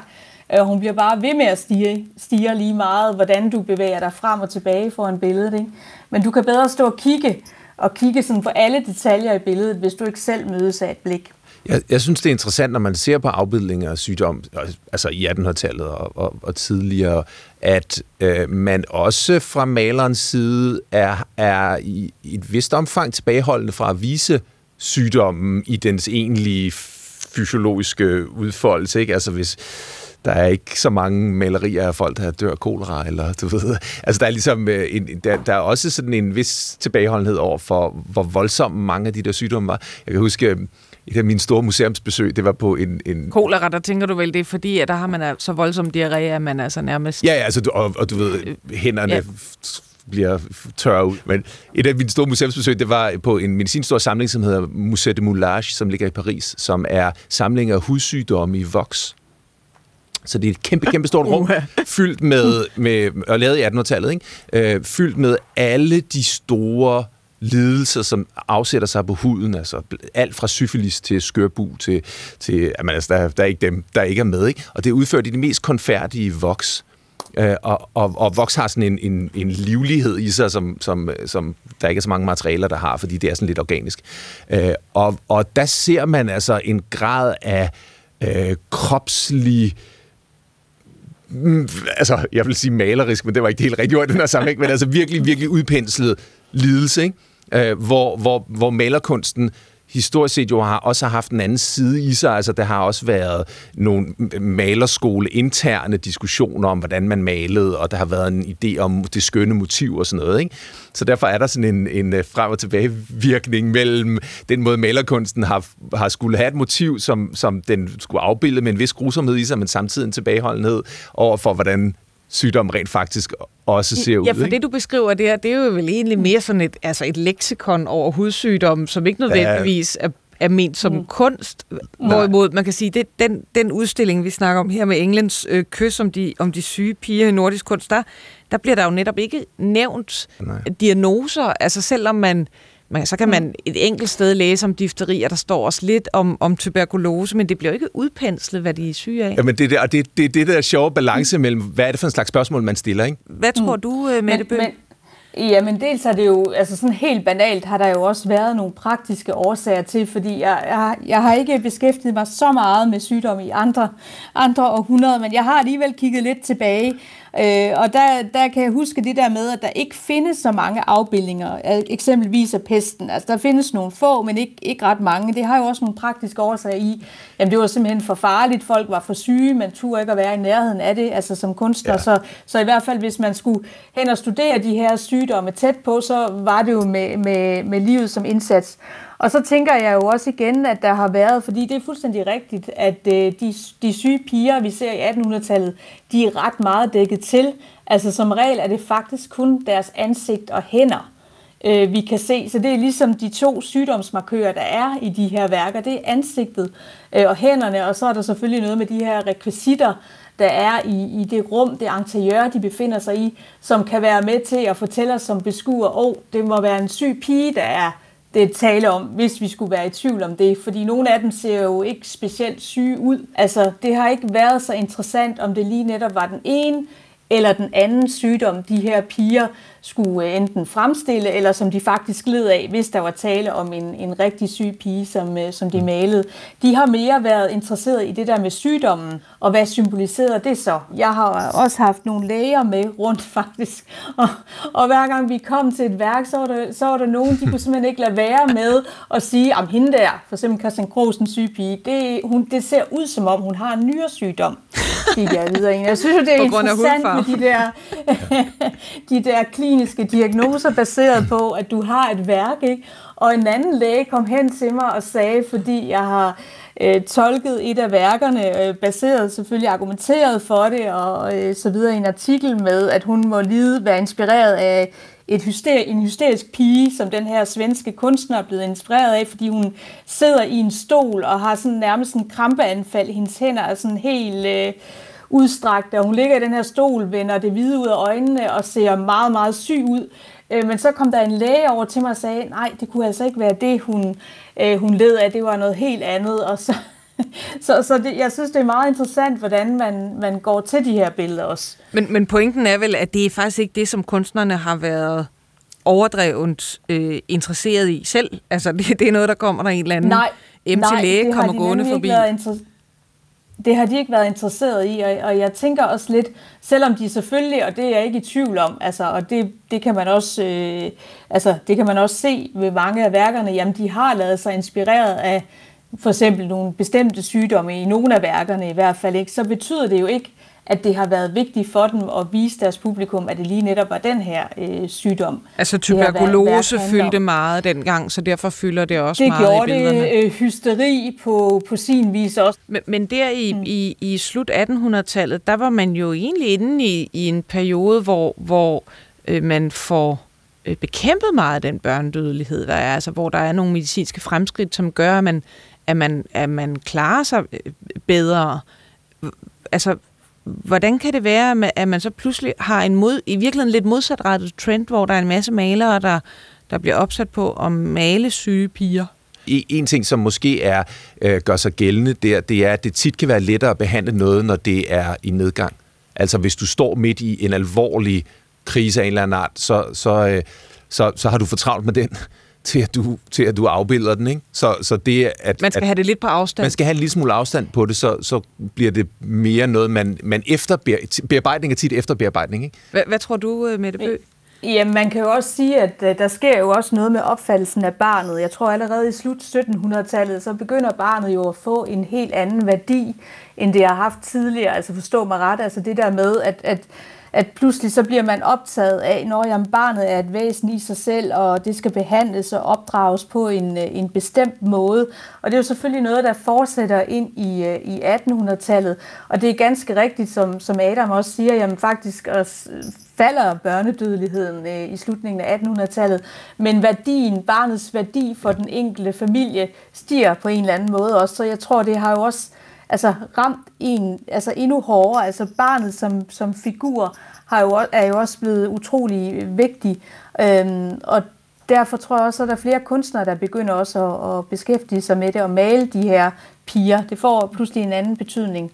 Øh, hun bliver bare ved med at stige, stige lige meget, hvordan du bevæger dig frem og tilbage for en billede. Ikke? Men du kan bedre stå og kigge, og kigge sådan på alle detaljer i billedet, hvis du ikke selv mødes af et blik. Jeg, jeg synes, det er interessant, når man ser på afbildninger af sygdom, altså i 1800-tallet og, og, og tidligere, at øh, man også fra malerens side er, er i, i et vist omfang tilbageholdende fra at vise sygdommen i dens egentlige fysiologiske udfoldelse. Ikke? Altså hvis, der er ikke så mange malerier af folk, der dør kolera, eller du ved. Altså, der er ligesom øh, en, der, der er også sådan en vis tilbageholdenhed over for, hvor voldsomme mange af de der sygdomme var. Jeg kan huske, øh, et af mine store museumsbesøg, det var på en... en Kolera, der tænker du vel, det er fordi, at der har man så voldsom diarré, at man altså nærmest... Ja, ja altså, og, og du ved, hænderne ja. bliver tørre ud. Men et af mine store museumsbesøg, det var på en medicinstor samling, som hedder Musée de Moulage, som ligger i Paris, som er samling af hudsygdomme i voks. Så det er et kæmpe, kæmpe stort rum, fyldt med, med og lavet i 1800-tallet, ikke? Øh, fyldt med alle de store lidelser, som afsætter sig på huden, altså alt fra syfilis til skørbu til, til jamen, altså, der, der er ikke dem, der ikke er med, ikke? Og det er udført i de mest konfærdige voks. Øh, og, og, og voks har sådan en, en, en livlighed i sig, som, som, som der ikke er så mange materialer, der har, fordi det er sådan lidt organisk. Øh, og, og der ser man altså en grad af øh, kropslig øh, Mm, altså, jeg vil sige malerisk, men det var ikke det helt rigtige ord i den her sammenhæng, men altså virkelig, virkelig udpenslet lidelse, ikke? Øh, hvor, hvor, hvor malerkunsten historisk set jo har også har haft en anden side i sig. Altså, der har også været nogle malerskole interne diskussioner om, hvordan man malede, og der har været en idé om det skønne motiv og sådan noget. Ikke? Så derfor er der sådan en, en øh, frem og tilbage virkning mellem den måde, malerkunsten har, har skulle have et motiv, som, som den skulle afbilde med en vis grusomhed i sig, men samtidig en tilbageholdenhed over for, hvordan sygdom rent faktisk også ser ud. Ja, for ikke? det du beskriver der, det er jo vel egentlig mere sådan et, altså et leksikon over hudsygdomme, som ikke nødvendigvis er er ment som mm. kunst, hvorimod man kan sige, det den, den udstilling, vi snakker om her med Englands øh, kys om de, om de syge piger i nordisk kunst, der, der bliver der jo netop ikke nævnt Nej. diagnoser, altså selvom man man, så kan mm. man et enkelt sted læse om difteri, og der står også lidt om, om tuberkulose, men det bliver jo ikke udpenslet, hvad de er syge af. Jamen det, det, det, det, det der sjove balance mm. mellem, hvad er det for en slags spørgsmål, man stiller, ikke? Hvad tror mm. du, øh, Mette Bøh? Men, Ja, men dels er det jo, altså sådan helt banalt, har der jo også været nogle praktiske årsager til, fordi jeg, jeg, jeg har ikke beskæftiget mig så meget med sygdom i andre, andre århundreder, men jeg har alligevel kigget lidt tilbage, Øh, og der, der kan jeg huske det der med, at der ikke findes så mange afbildninger, eksempelvis af pesten. Altså der findes nogle få, men ikke, ikke ret mange. Det har jo også nogle praktiske årsager i, jamen det var simpelthen for farligt, folk var for syge, man turde ikke at være i nærheden af det, altså som kunstner. Ja. Så, så i hvert fald, hvis man skulle hen og studere de her sygdomme tæt på, så var det jo med, med, med livet som indsats. Og så tænker jeg jo også igen, at der har været, fordi det er fuldstændig rigtigt, at øh, de, de syge piger, vi ser i 1800-tallet, de er ret meget dækket til. Altså som regel er det faktisk kun deres ansigt og hænder, øh, vi kan se. Så det er ligesom de to sygdomsmarkører, der er i de her værker. Det er ansigtet øh, og hænderne, og så er der selvfølgelig noget med de her rekvisitter, der er i, i det rum, det interiør, de befinder sig i, som kan være med til at fortælle os som beskuer, åh, oh, det må være en syg pige, der er det tale om, hvis vi skulle være i tvivl om det. Fordi nogle af dem ser jo ikke specielt syge ud. Altså, det har ikke været så interessant, om det lige netop var den ene eller den anden sygdom, de her piger skulle øh, enten fremstille, eller som de faktisk led af, hvis der var tale om en, en rigtig syg pige, som, øh, som de malede. De har mere været interesseret i det der med sygdommen, og hvad symboliserer det så? Jeg har også haft nogle læger med rundt *laughs* faktisk, og, og hver gang vi kom til et værk, så var der, så var der nogen, de kunne simpelthen ikke lade være med at sige, om hende der, for eksempel Christian Kroos, en syg pige, det, hun, det ser ud som om, hun har en nyresygdom, fik jeg videre. Jeg synes jo, det er interessant med de der, *laughs* de der kliniske diagnoser baseret på, at du har et værk, ikke? Og en anden læge kom hen til mig og sagde, fordi jeg har øh, tolket et af værkerne, øh, baseret selvfølgelig argumenteret for det, og øh, så videre i en artikel med, at hun må lide være inspireret af et hysteri- en hysterisk pige, som den her svenske kunstner er blevet inspireret af, fordi hun sidder i en stol og har sådan nærmest en krampeanfald. Hendes hænder er sådan helt... Øh, udstrakte, og hun ligger i den her stol, vender det hvide ud af øjnene og ser meget, meget syg ud. Øh, men så kom der en læge over til mig og sagde, nej, det kunne altså ikke være det, hun, øh, hun led af, det var noget helt andet. Og så, *laughs* så, så det, jeg synes, det er meget interessant, hvordan man, man går til de her billeder også. Men, men pointen er vel, at det er faktisk ikke det, som kunstnerne har været overdrevet øh, interesseret i selv. Altså, *laughs* det, det er noget, der kommer der en eller anden nej, nej, læge kommer gående forbi. Ikke det har de ikke været interesseret i, og, og jeg tænker også lidt, selvom de selvfølgelig, og det er jeg ikke i tvivl om, altså, og det, det, kan man også, øh, altså, det kan man også se ved mange af værkerne, jamen de har lavet sig inspireret af for eksempel nogle bestemte sygdomme i nogle af værkerne i hvert fald ikke, så betyder det jo ikke, at det har været vigtigt for dem at vise deres publikum, at det lige netop var den her øh, sygdom. Altså tuberkulose fyldte meget dengang, så derfor fylder det også det meget i billederne. Det gjorde det hysteri på, på sin vis også. Men, men der i, mm. i, i slut 1800-tallet, der var man jo egentlig inde i, i en periode, hvor, hvor øh, man får øh, bekæmpet meget af den børnedødelighed, der er, altså hvor der er nogle medicinske fremskridt, som gør, at man, at man, at man klarer sig øh, bedre. Altså, Hvordan kan det være, at man så pludselig har en mod, i virkeligheden lidt modsatrettet trend, hvor der er en masse malere, der, der bliver opsat på at male syge piger? En ting, som måske er øh, gør sig gældende der, det er, at det tit kan være lettere at behandle noget, når det er i nedgang. Altså hvis du står midt i en alvorlig krise af en eller anden art, så, så, øh, så, så har du for travlt med den til at du, til at du afbilder den. Ikke? Så, så det, at, man skal at, have det lidt på afstand. Man skal have en lille smule afstand på det, så, så bliver det mere noget, man, man efter bearbejdning er tit efter bearbejdning. Ikke? Hvad, hvad tror du, øh, Mette Bø? Jamen, man kan jo også sige, at øh, der sker jo også noget med opfattelsen af barnet. Jeg tror allerede i slut 1700-tallet, så begynder barnet jo at få en helt anden værdi, end det har haft tidligere. Altså forstå mig ret, altså det der med, at, at at pludselig så bliver man optaget af, når jamen, barnet er et væsen i sig selv, og det skal behandles og opdrages på en, øh, en bestemt måde. Og det er jo selvfølgelig noget, der fortsætter ind i, øh, i 1800-tallet. Og det er ganske rigtigt, som, som Adam også siger, jamen faktisk øh, falder børnedødeligheden i slutningen af 1800-tallet, men værdien, barnets værdi for den enkelte familie stiger på en eller anden måde også. Så jeg tror, det har jo også altså ramt en altså endnu hårdere. Altså barnet som, som figur har jo, er jo også blevet utrolig vigtig. Øhm, og derfor tror jeg også, at der er flere kunstnere, der begynder også at, at beskæftige sig med det og male de her piger. Det får pludselig en anden betydning.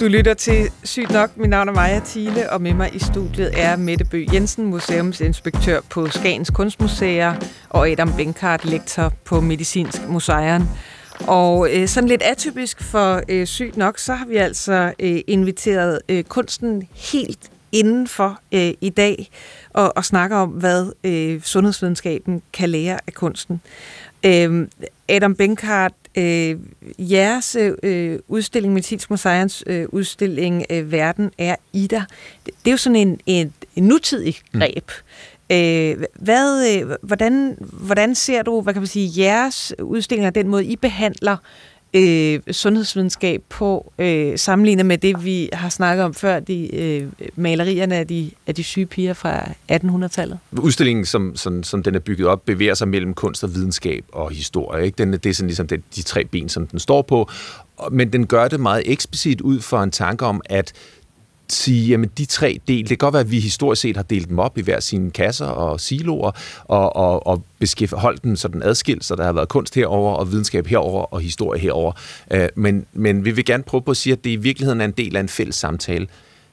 Du lytter til Sygt nok. Mit navn er Maja Thiele, og med mig i studiet er Mette Bø Jensen, museumsinspektør på Skagens Kunstmuseer, og Adam Benkart, lektor på Medicinsk Museum. Og øh, sådan lidt atypisk for øh, sygt nok, så har vi altså øh, inviteret øh, kunsten helt indenfor øh, i dag og, og snakker om, hvad øh, sundhedsvidenskaben kan lære af kunsten. Øh, Adam Benkart, øh, jeres øh, udstilling, Medicinsk Museums øh, udstilling øh, Verden er Ida, det, det er jo sådan en, en, en nutidig mm. greb. Mm. Øh, hvad, øh, hvordan, hvordan ser du, hvad kan man sige, jeres udstillinger, den måde, I behandler øh, sundhedsvidenskab på, øh, sammenlignet med det, vi har snakket om før, de øh, malerierne af de, af de syge piger fra 1800-tallet? Udstillingen, som, som, som den er bygget op, bevæger sig mellem kunst og videnskab og historie. Ikke? Den, det er sådan ligesom det, de tre ben, som den står på. Men den gør det meget eksplicit ud for en tanke om, at sige, jamen de tre del, det kan godt være, at vi historisk set har delt dem op i hver sine kasser og siloer, og, og, og holdt dem sådan adskilt, så der har været kunst herover og videnskab herover og historie herover. Øh, men, men vi vil gerne prøve på at sige, at det i virkeligheden er en del af en fælles samtale.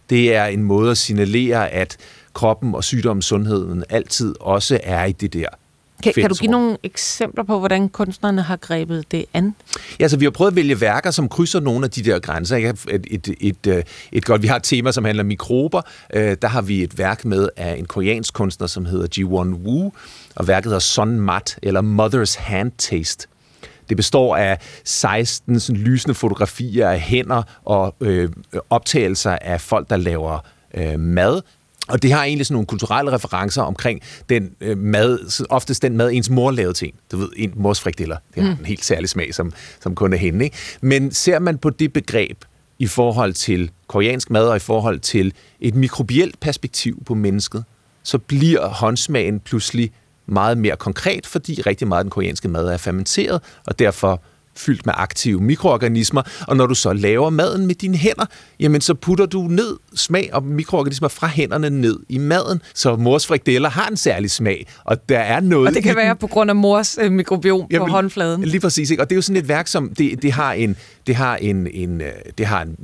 Det er en måde at signalere, at kroppen og sygdommen, sundheden altid også er i det der kan, kan du give nogle eksempler på, hvordan kunstnerne har grebet det an? Ja, så vi har prøvet at vælge værker, som krydser nogle af de der grænser. Et, et, et, et, øh, et godt, vi har et tema, som handler om mikrober. Øh, der har vi et værk med af en koreansk kunstner, som hedder Ji-won Woo, og værket hedder Sun Mat, eller Mother's Hand Taste. Det består af 16 sådan, lysende fotografier af hænder og øh, optagelser af folk, der laver øh, mad, og det har egentlig sådan nogle kulturelle referencer omkring den øh, mad, oftest den mad, ens mor lavede til en. Du ved, en mors frikadeller. Det har mm. en helt særlig smag, som, som kun er hende. Ikke? Men ser man på det begreb i forhold til koreansk mad og i forhold til et mikrobielt perspektiv på mennesket, så bliver håndsmagen pludselig meget mere konkret, fordi rigtig meget af den koreanske mad er fermenteret, og derfor fyldt med aktive mikroorganismer, og når du så laver maden med dine hænder, jamen så putter du ned smag og mikroorganismer fra hænderne ned i maden, så mors frikadeller har en særlig smag, og der er noget... Og det kan være på grund af mors øh, mikrobiom jamen, på håndfladen. Lige præcis, ikke? og det er jo sådan et værk, som det, det har en, det har en, en, øh, det har en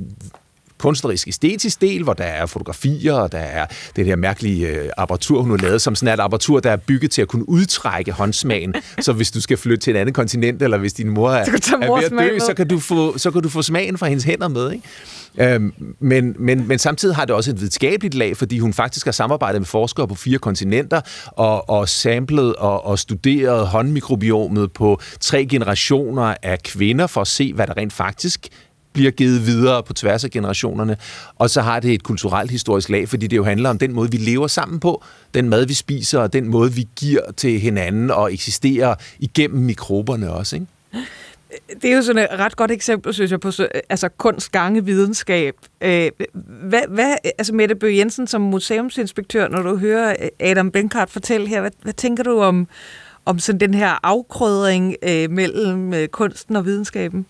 kunstnerisk æstetisk del, hvor der er fotografier, og der er det her mærkelige øh, apparatur, hun har lavet, som sådan et apparatur, der er bygget til at kunne udtrække håndsmagen. *laughs* så hvis du skal flytte til et andet kontinent, eller hvis din mor er, er ved at dø, så kan, du få, så kan du få smagen fra hendes hænder med. Ikke? Øhm, men, men, men samtidig har det også et videnskabeligt lag, fordi hun faktisk har samarbejdet med forskere på fire kontinenter og, og samlet og, og studeret håndmikrobiomet på tre generationer af kvinder for at se, hvad der rent faktisk bliver givet videre på tværs af generationerne. Og så har det et kulturelt historisk lag, fordi det jo handler om den måde, vi lever sammen på, den mad, vi spiser, og den måde, vi giver til hinanden og eksisterer igennem mikroberne også, ikke? Det er jo sådan et ret godt eksempel, synes jeg, på altså kunst, gange, videnskab. Øh, hvad, hvad, altså Mette Bøge Jensen som museumsinspektør, når du hører Adam Benkart fortælle her, hvad, hvad tænker du om, om sådan den her afkrødring øh, mellem øh, kunsten og videnskaben?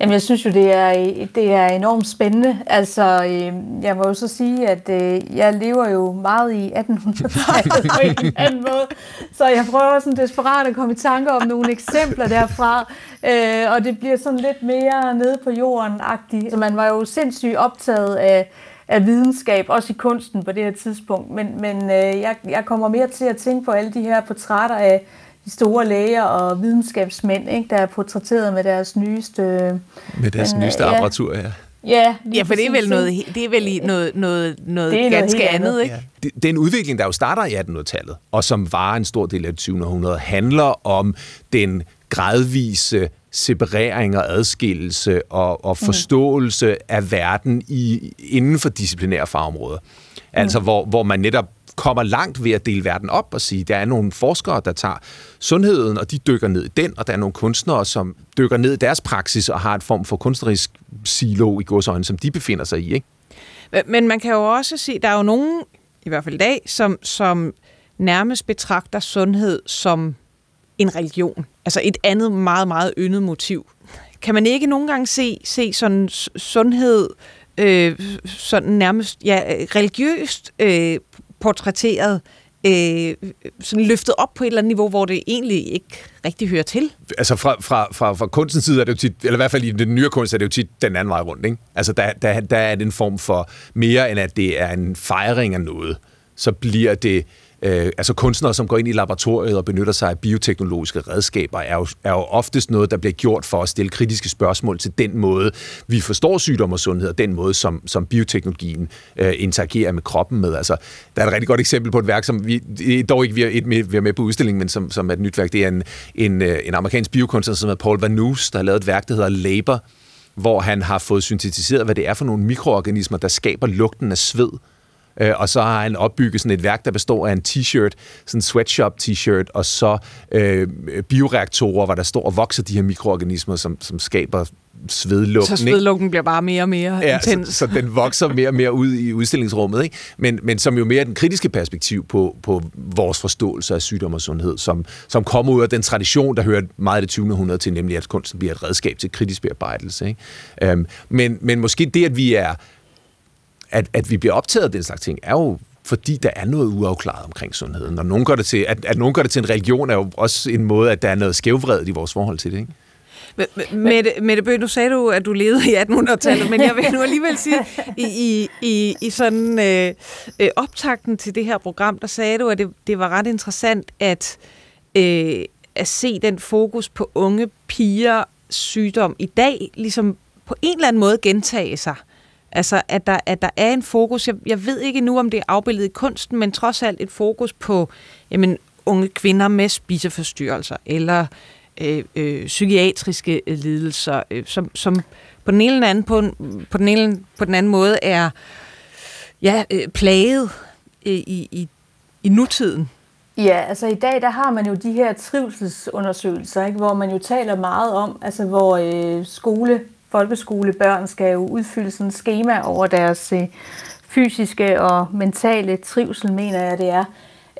Jamen, jeg synes jo, det er, det er enormt spændende. Altså, øh, jeg må jo så sige, at øh, jeg lever jo meget i 1800-tallet på en eller anden måde. Så jeg prøver sådan desperat at komme i tanke om nogle eksempler derfra. Øh, og det bliver sådan lidt mere nede på jorden-agtigt. Så man var jo sindssygt optaget af, af videnskab, også i kunsten på det her tidspunkt. Men, men øh, jeg, jeg kommer mere til at tænke på alle de her portrætter af de store læger og videnskabsmænd, ikke, der er portrætteret med deres nyeste... Med deres men, nyeste ja, apparatur, ja. Ja, ja for det er vel noget, det er vel noget, noget, noget det er ganske noget andet, andet, ikke? Ja. Det, det er en udvikling, der jo starter i 1800-tallet, og som var en stor del af det 20. århundrede, handler om den gradvise separering og adskillelse og, og mm. forståelse mm. af verden i, inden for disciplinære fagområder. Altså, mm. hvor, hvor man netop kommer langt ved at dele verden op og sige, der er nogle forskere, der tager sundheden, og de dykker ned i den, og der er nogle kunstnere, som dykker ned i deres praksis og har en form for kunstnerisk silo i godsøjne, som de befinder sig i. Ikke? Men man kan jo også sige, der er jo nogen, i hvert fald i dag, som, som nærmest betragter sundhed som en religion. Altså et andet meget, meget yndet motiv. Kan man ikke nogen gange se, se sådan sundhed øh, sådan nærmest ja, religiøst øh, portrætteret, øh, sådan løftet op på et eller andet niveau, hvor det egentlig ikke rigtig hører til. Altså fra, fra, fra, fra kunstens side er det jo tit, eller i hvert fald i den nye kunst, er det jo tit den anden vej rundt. Ikke? Altså der, der, der er det en form for mere, end at det er en fejring af noget. Så bliver det øh, altså kunstnere, som går ind i laboratoriet og benytter sig af bioteknologiske redskaber, er jo, er jo oftest noget, der bliver gjort for at stille kritiske spørgsmål til den måde, vi forstår sygdom og sundhed, og den måde, som, som bioteknologien øh, interagerer med kroppen med. Altså, der er et rigtig godt eksempel på et værk, som vi dog ikke vi er, et med, vi er med på udstillingen, men som, som er et nyt værk. Det er en, en, øh, en amerikansk biokunstner, som hedder Paul Vanus, der har lavet et værk, der hedder Labor, hvor han har fået syntetiseret, hvad det er for nogle mikroorganismer, der skaber lugten af sved Øh, og så har han opbygget sådan et værk, der består af en t-shirt, sådan en sweatshop t-shirt, og så øh, bioreaktorer, hvor der står og vokser de her mikroorganismer, som, som skaber svedlugten. Så svedlugten bliver bare mere og mere ja, intens. Så, så den vokser mere og mere ud i udstillingsrummet. Ikke? Men, men som jo mere den kritiske perspektiv på, på vores forståelse af sygdom og sundhed, som, som kommer ud af den tradition, der hører meget af det 20. århundrede til, nemlig at kunsten bliver et redskab til kritisk bearbejdelse. Ikke? Øhm, men, men måske det, at vi er at, at vi bliver optaget af den slags ting, er jo fordi der er noget uafklaret omkring sundheden. Når nogen gør det til, at, at nogen gør det til en religion, er jo også en måde, at der er noget skævvredet i vores forhold til det, ikke? Mette, Mette Bøh, nu sagde du, at du levede i 1800-tallet, men jeg vil nu alligevel sige, i, i, i, i sådan øh, øh, optakten til det her program, der sagde du, at det, det var ret interessant at, øh, at se den fokus på unge piger sygdom i dag, ligesom på en eller anden måde gentage sig. Altså, at der, at der er en fokus. Jeg, jeg ved ikke nu, om det er afbildet i kunsten, men trods alt et fokus på jamen, unge kvinder med spiseforstyrrelser eller øh, øh, psykiatriske øh, lidelser, øh, som, som på den ene eller anden, på, på, den ene, på den anden måde er ja, øh, plaget øh, i, i, i nutiden. Ja, altså i dag der har man jo de her trivselsundersøgelser, ikke, hvor man jo taler meget om, altså hvor øh, skole folkeskolebørn skal jo udfylde sådan et schema over deres øh, fysiske og mentale trivsel, mener jeg det er.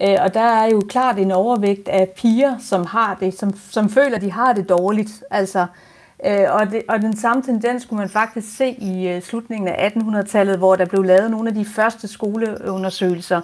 Øh, og der er jo klart en overvægt af piger, som har det, som, som føler, de har det dårligt. Altså, øh, og, det, og den samme tendens kunne man faktisk se i øh, slutningen af 1800-tallet, hvor der blev lavet nogle af de første skoleundersøgelser.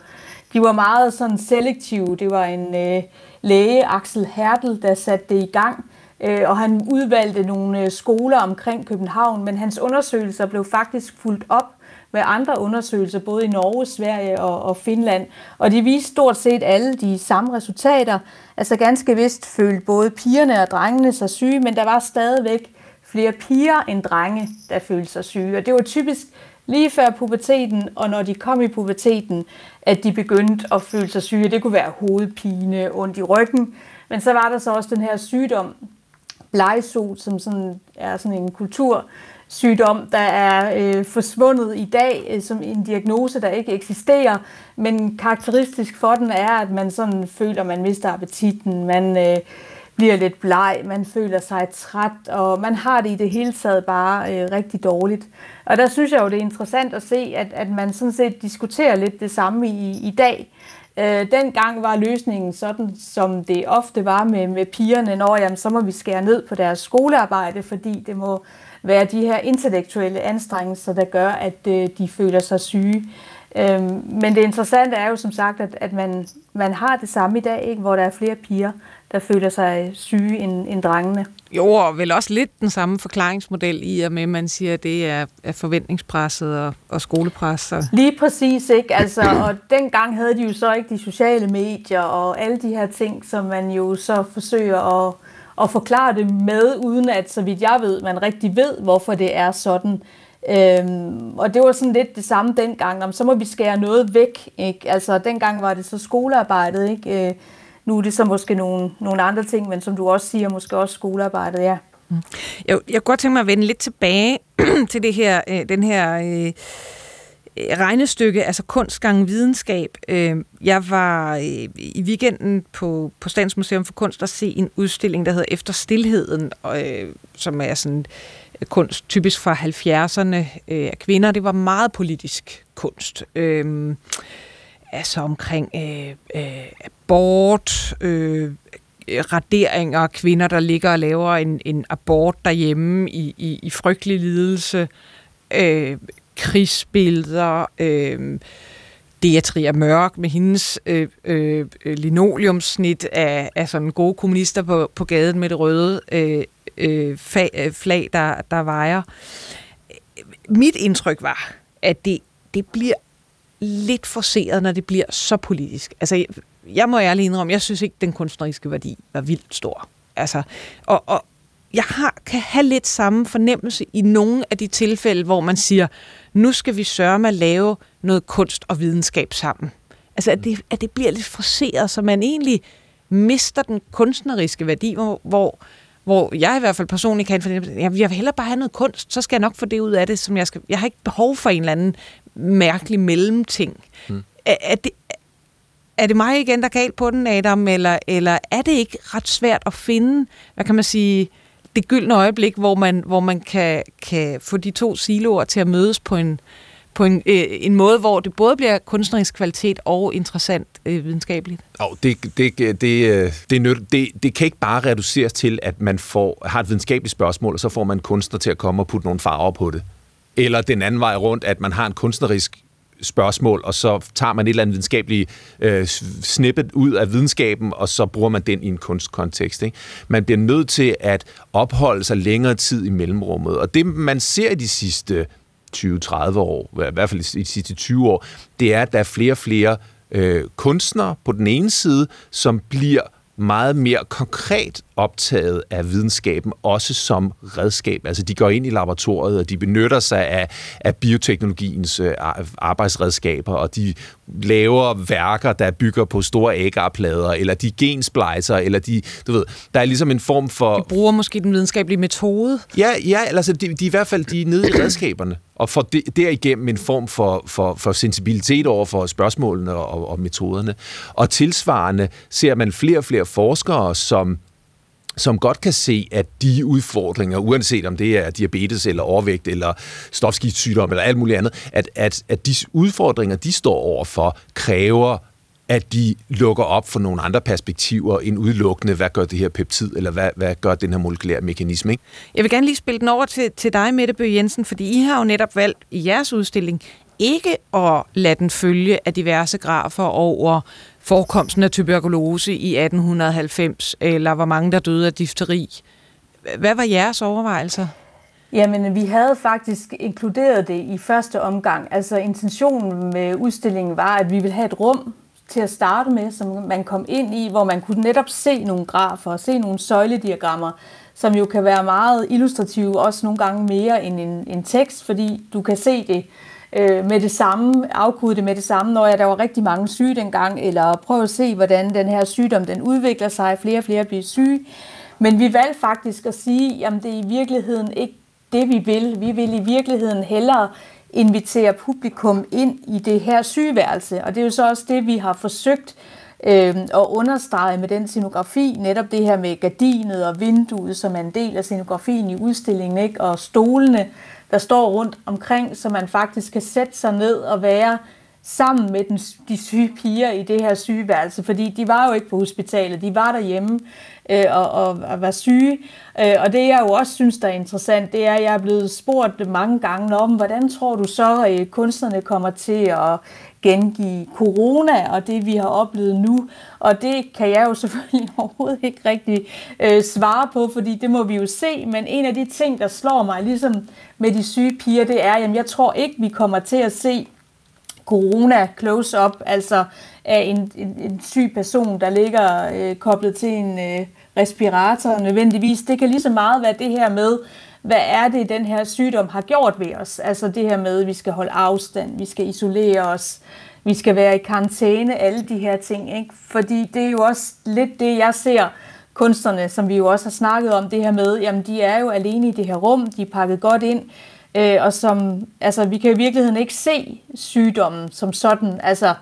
De var meget sådan selektive. Det var en øh, læge, Axel Hertel, der satte det i gang Øh, og han udvalgte nogle øh, skoler omkring København, men hans undersøgelser blev faktisk fuldt op med andre undersøgelser, både i Norge, Sverige og, og Finland. Og de viste stort set alle de samme resultater. Altså ganske vist følte både pigerne og drengene sig syge, men der var stadigvæk flere piger end drenge, der følte sig syge. Og det var typisk lige før puberteten, og når de kom i puberteten, at de begyndte at føle sig syge. Det kunne være hovedpine, ondt i ryggen, men så var der så også den her sygdom, blegsot, som sådan er sådan en kultursygdom, der er øh, forsvundet i dag øh, som en diagnose, der ikke eksisterer. Men karakteristisk for den er, at man sådan føler, at man mister appetitten, man øh, bliver lidt bleg, man føler sig træt, og man har det i det hele taget bare øh, rigtig dårligt. Og der synes jeg jo, det er interessant at se, at, at man sådan set diskuterer lidt det samme i, i dag. Øh, dengang var løsningen sådan, som det ofte var med, med pigerne, når jamen, så må vi skære ned på deres skolearbejde, fordi det må være de her intellektuelle anstrengelser, der gør, at øh, de føler sig syge. Øh, men det interessante er jo som sagt, at, at man, man har det samme i dag, ikke? hvor der er flere piger, der føler sig syge end, end drengene. Jo, og vel også lidt den samme forklaringsmodel i og med, at man siger, at det er, er forventningspresset og, og skolepres. Og... Lige præcis, ikke? Altså, og dengang havde de jo så ikke de sociale medier og alle de her ting, som man jo så forsøger at, at forklare det med, uden at, så vidt jeg ved, man rigtig ved, hvorfor det er sådan. Øhm, og det var sådan lidt det samme dengang. Om, så må vi skære noget væk. Ikke? Altså, dengang var det så skolearbejdet. Ikke? Nu er det så måske nogle, nogle andre ting, men som du også siger, måske også skolearbejdet, ja. Mm. Jeg, jeg kunne godt tænke mig at vende lidt tilbage *clears throat* til det her, øh, den her øh, regnestykke, altså kunst gang videnskab. Øh, jeg var øh, i weekenden på, på Statens Museum for Kunst og se en udstilling, der hedder Efter Stilheden, øh, som er sådan øh, kunst typisk fra 70'erne øh, af kvinder. Det var meget politisk kunst. Øh, altså omkring øh, øh, abort, øh, raderinger kvinder, der ligger og laver en, en abort derhjemme i, i, i frygtelig lidelse, øh, krigsbilleder, øh, Deatria Mørk med hendes øh, øh, linoleumsnit af, af sådan gode kommunister på, på gaden med det røde øh, øh, fag, øh, flag, der, der vejer. Mit indtryk var, at det, det bliver lidt forseret, når det bliver så politisk. Altså, jeg, jeg må ærligt indrømme, jeg synes ikke, den kunstneriske værdi var vildt stor. Altså, og, og jeg har, kan have lidt samme fornemmelse i nogle af de tilfælde, hvor man siger, nu skal vi sørge med at lave noget kunst og videnskab sammen. Altså, at det, at det bliver lidt forseret, så man egentlig mister den kunstneriske værdi, hvor, hvor, hvor jeg i hvert fald personligt kan fornemme, at jeg vil hellere bare have noget kunst, så skal jeg nok få det ud af det, som jeg skal. Jeg har ikke behov for en eller anden mærkelig mellemting. Mm. Er, er, det, er det mig igen, der er galt på den, Adam, eller, eller er det ikke ret svært at finde, hvad kan man sige, det gyldne øjeblik, hvor man, hvor man kan, kan få de to siloer til at mødes på en, på en, øh, en måde, hvor det både bliver kunstnerisk kvalitet og interessant øh, videnskabeligt? Oh, det, det, det, det, det, det, det kan ikke bare reduceres til, at man får, har et videnskabeligt spørgsmål, og så får man kunstner til at komme og putte nogle farver på det. Eller den anden vej rundt, at man har en kunstnerisk spørgsmål, og så tager man et eller andet videnskabeligt øh, snippet ud af videnskaben, og så bruger man den i en kunstkontekst. Ikke? Man bliver nødt til at opholde sig længere tid i mellemrummet. Og det, man ser i de sidste 20-30 år, i hvert fald i de sidste 20 år, det er, at der er flere og flere øh, kunstnere på den ene side, som bliver meget mere konkret optaget af videnskaben, også som redskab. Altså de går ind i laboratoriet, og de benytter sig af, af bioteknologiens øh, arbejdsredskaber, og de laver værker, der bygger på store agarplader, eller de gensplejser, eller de, du ved, der er ligesom en form for... De bruger måske den videnskabelige metode. Ja, ja altså de, de i hvert fald de er nede i redskaberne, og får de, derigennem en form for, for, for sensibilitet over for spørgsmålene og, og metoderne. Og tilsvarende ser man flere og flere forskere, som som godt kan se, at de udfordringer, uanset om det er diabetes eller overvægt eller stofskiftsygdom eller alt muligt andet, at, at, at de udfordringer, de står overfor, kræver at de lukker op for nogle andre perspektiver end udelukkende, hvad gør det her peptid, eller hvad, hvad gør den her molekylære mekanisme. Ikke? Jeg vil gerne lige spille den over til, til dig, Mette Bøge Jensen, fordi I har jo netop valgt i jeres udstilling ikke at lade den følge af diverse grafer over forekomsten af tuberkulose i 1890, eller hvor mange der døde af difteri. Hvad var jeres overvejelser? Jamen, vi havde faktisk inkluderet det i første omgang. Altså, intentionen med udstillingen var, at vi ville have et rum til at starte med, som man kom ind i, hvor man kunne netop se nogle grafer, og se nogle søjlediagrammer, som jo kan være meget illustrative, også nogle gange mere end en, en tekst, fordi du kan se det øh, med det samme, afkode det med det samme, når jeg, der var rigtig mange syge dengang, eller prøve at se, hvordan den her sygdom den udvikler sig, flere og flere bliver syge. Men vi valgte faktisk at sige, at det er i virkeligheden ikke det, vi vil. Vi vil i virkeligheden hellere invitere publikum ind i det her sygeværelse, og det er jo så også det, vi har forsøgt øh, at understrege med den scenografi, netop det her med gardinet og vinduet, som er en del af scenografien i udstillingen, ikke? og stolene, der står rundt omkring, så man faktisk kan sætte sig ned og være sammen med den, de syge piger i det her sygeværelse, fordi de var jo ikke på hospitalet, de var derhjemme øh, og, og, og var syge. Øh, og det jeg jo også synes, der er interessant, det er, at jeg er blevet spurgt mange gange om, hvordan tror du så, at kunstnerne kommer til at gengive corona og det, vi har oplevet nu. Og det kan jeg jo *laughs* selvfølgelig overhovedet ikke rigtig øh, svare på, fordi det må vi jo se. Men en af de ting, der slår mig ligesom med de syge piger, det er, at jeg tror ikke, vi kommer til at se corona close-up, altså af en, en, en syg person, der ligger øh, koblet til en øh, respirator nødvendigvis. Det kan lige så meget være det her med, hvad er det, den her sygdom har gjort ved os? Altså det her med, at vi skal holde afstand, vi skal isolere os, vi skal være i karantæne, alle de her ting. Ikke? Fordi det er jo også lidt det, jeg ser kunstnerne, som vi jo også har snakket om det her med, jamen de er jo alene i det her rum, de er pakket godt ind, øh, og som, altså vi kan i virkeligheden ikke se sygdommen som sådan, altså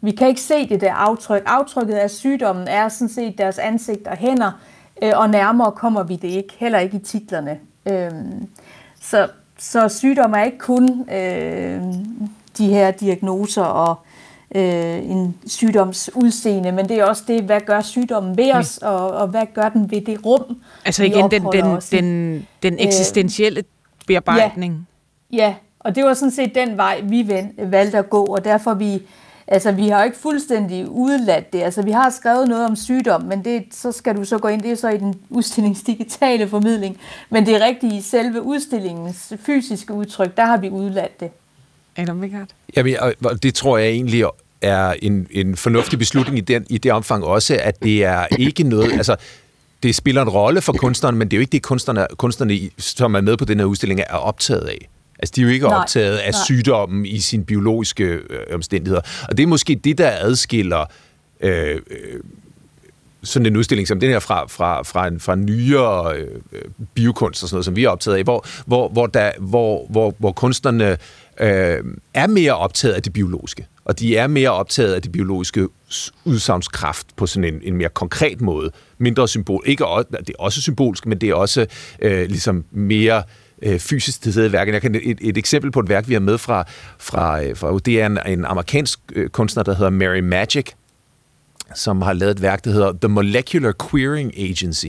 vi kan ikke se det der aftryk. Aftrykket af sygdommen er sådan set deres ansigt og hænder, øh, og nærmere kommer vi det ikke, heller ikke i titlerne. Øh, så, så sygdom er ikke kun øh, de her diagnoser og øh, en sygdomsudseende, men det er også det, hvad gør sygdommen ved os, mm. og, og hvad gør den ved det rum, Altså igen, den, den, den, den eksistentielle øh, bearbejdning. Ja, ja, og det var sådan set den vej, vi valgte at gå, og derfor vi Altså, vi har ikke fuldstændig udladt det. Altså, vi har skrevet noget om sygdom, men det, så skal du så gå ind, det er så i den *laughs* udstillingsdigitale formidling. Men det er rigtigt i selve udstillingens fysiske udtryk, der har vi udladt det. Adam Vigard? Jamen, og det tror jeg egentlig er en, en fornuftig beslutning i, den, i det omfang også, at det er ikke noget... Altså, det spiller en rolle for kunstneren, men det er jo ikke det, kunstnerne, kunstnerne som er med på den her udstilling, er optaget af. Altså, de er jo ikke nej, optaget af nej. sygdommen i sine biologiske øh, omstændigheder. Og det er måske det, der adskiller øh, øh, sådan en udstilling som den her fra, fra, fra, en, fra nyere øh, biokunst og sådan noget, som vi er optaget af, hvor, hvor, hvor, der, hvor, hvor, hvor kunstnerne øh, er mere optaget af det biologiske. Og de er mere optaget af det biologiske udsagnskraft på sådan en, en mere konkret måde. Mindre symbol. Ikke, det er også symbolsk, men det er også øh, ligesom mere øh, fysisk til stede i værket. Jeg kan et, et eksempel på et værk, vi har med fra, fra, øh, fra det er en, en amerikansk øh, kunstner, der hedder Mary Magic, som har lavet et værk, der hedder The Molecular Queering Agency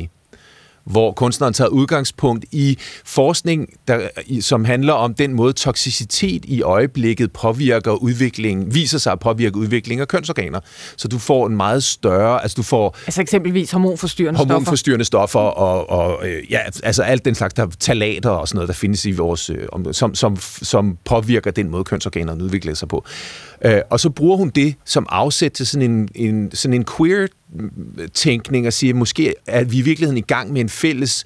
hvor kunstneren tager udgangspunkt i forskning, der, som handler om den måde, toksicitet i øjeblikket påvirker udviklingen, viser sig at påvirke udviklingen af kønsorganer. Så du får en meget større... Altså, du får, altså eksempelvis hormonforstyrrende, hormonforstyrrende stoffer. stoffer og, og øh, ja, altså alt den slags der talater og sådan noget, der findes i vores... Øh, som, som, som påvirker den måde, kønsorganerne udvikler sig på. Øh, og så bruger hun det som afsæt til sådan en, en, sådan en queer-tænkning og siger, måske er vi i virkeligheden i gang med en fælles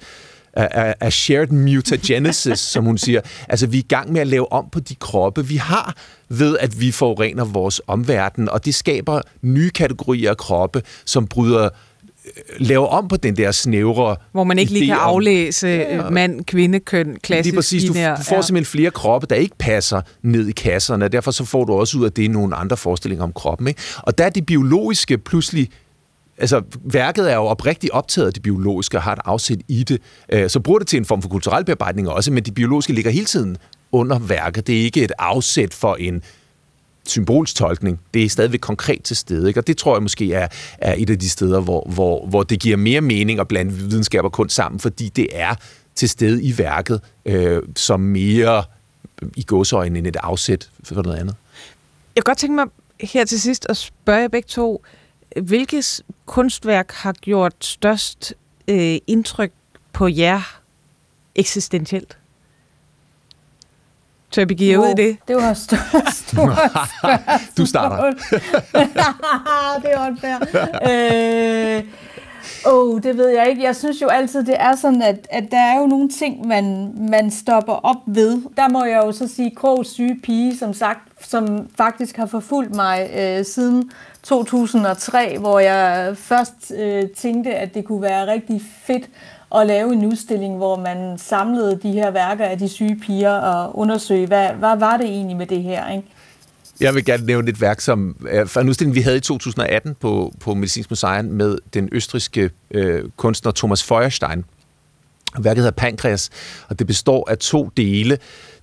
a, a shared mutagenesis, som hun siger. Altså, vi er i gang med at lave om på de kroppe, vi har, ved at vi forurener vores omverden, og det skaber nye kategorier af kroppe, som bryder laver om på den der snævre Hvor man ikke lige kan aflæse ja. Øh, mand, kvinde, køn, klassisk Lige præcis. Du, du får ja. simpelthen flere kroppe, der ikke passer ned i kasserne, og derfor så får du også ud af det nogle andre forestillinger om kroppen. Ikke? Og der er det biologiske pludselig altså, værket er jo oprigtigt optaget af det biologiske og har et afsæt i det. Øh, så bruger det til en form for kulturel bearbejdning også, men det biologiske ligger hele tiden under værket. Det er ikke et afsæt for en symbolstolkning, det er stadigvæk konkret til stede. Ikke? Og det tror jeg måske er, er et af de steder, hvor, hvor, hvor det giver mere mening at blande videnskab og kunst sammen, fordi det er til stede i værket øh, som mere øh, i godsøjne end et afsæt for noget andet. Jeg kan godt tænke mig her til sidst at spørge jer begge to, hvilket kunstværk har gjort størst øh, indtryk på jer eksistentielt? Så jeg begiver wow, ud i det. Det var stort, *laughs* stort Du starter. *laughs* det var fair. øh, oh, det ved jeg ikke. Jeg synes jo altid, det er sådan, at, at der er jo nogle ting, man, man stopper op ved. Der må jeg jo så sige, Krogs syge pige, som sagt, som faktisk har forfulgt mig øh, siden 2003, hvor jeg først øh, tænkte, at det kunne være rigtig fedt at lave en udstilling, hvor man samlede de her værker af de syge piger og undersøge, hvad, hvad var det egentlig med det her, ikke? Jeg vil gerne nævne et værk, som for en udstilling, vi havde i 2018 på, på Medicinsk Museum med den østriske øh, kunstner Thomas Feuerstein. Værket hedder Pankreas, og det består af to dele.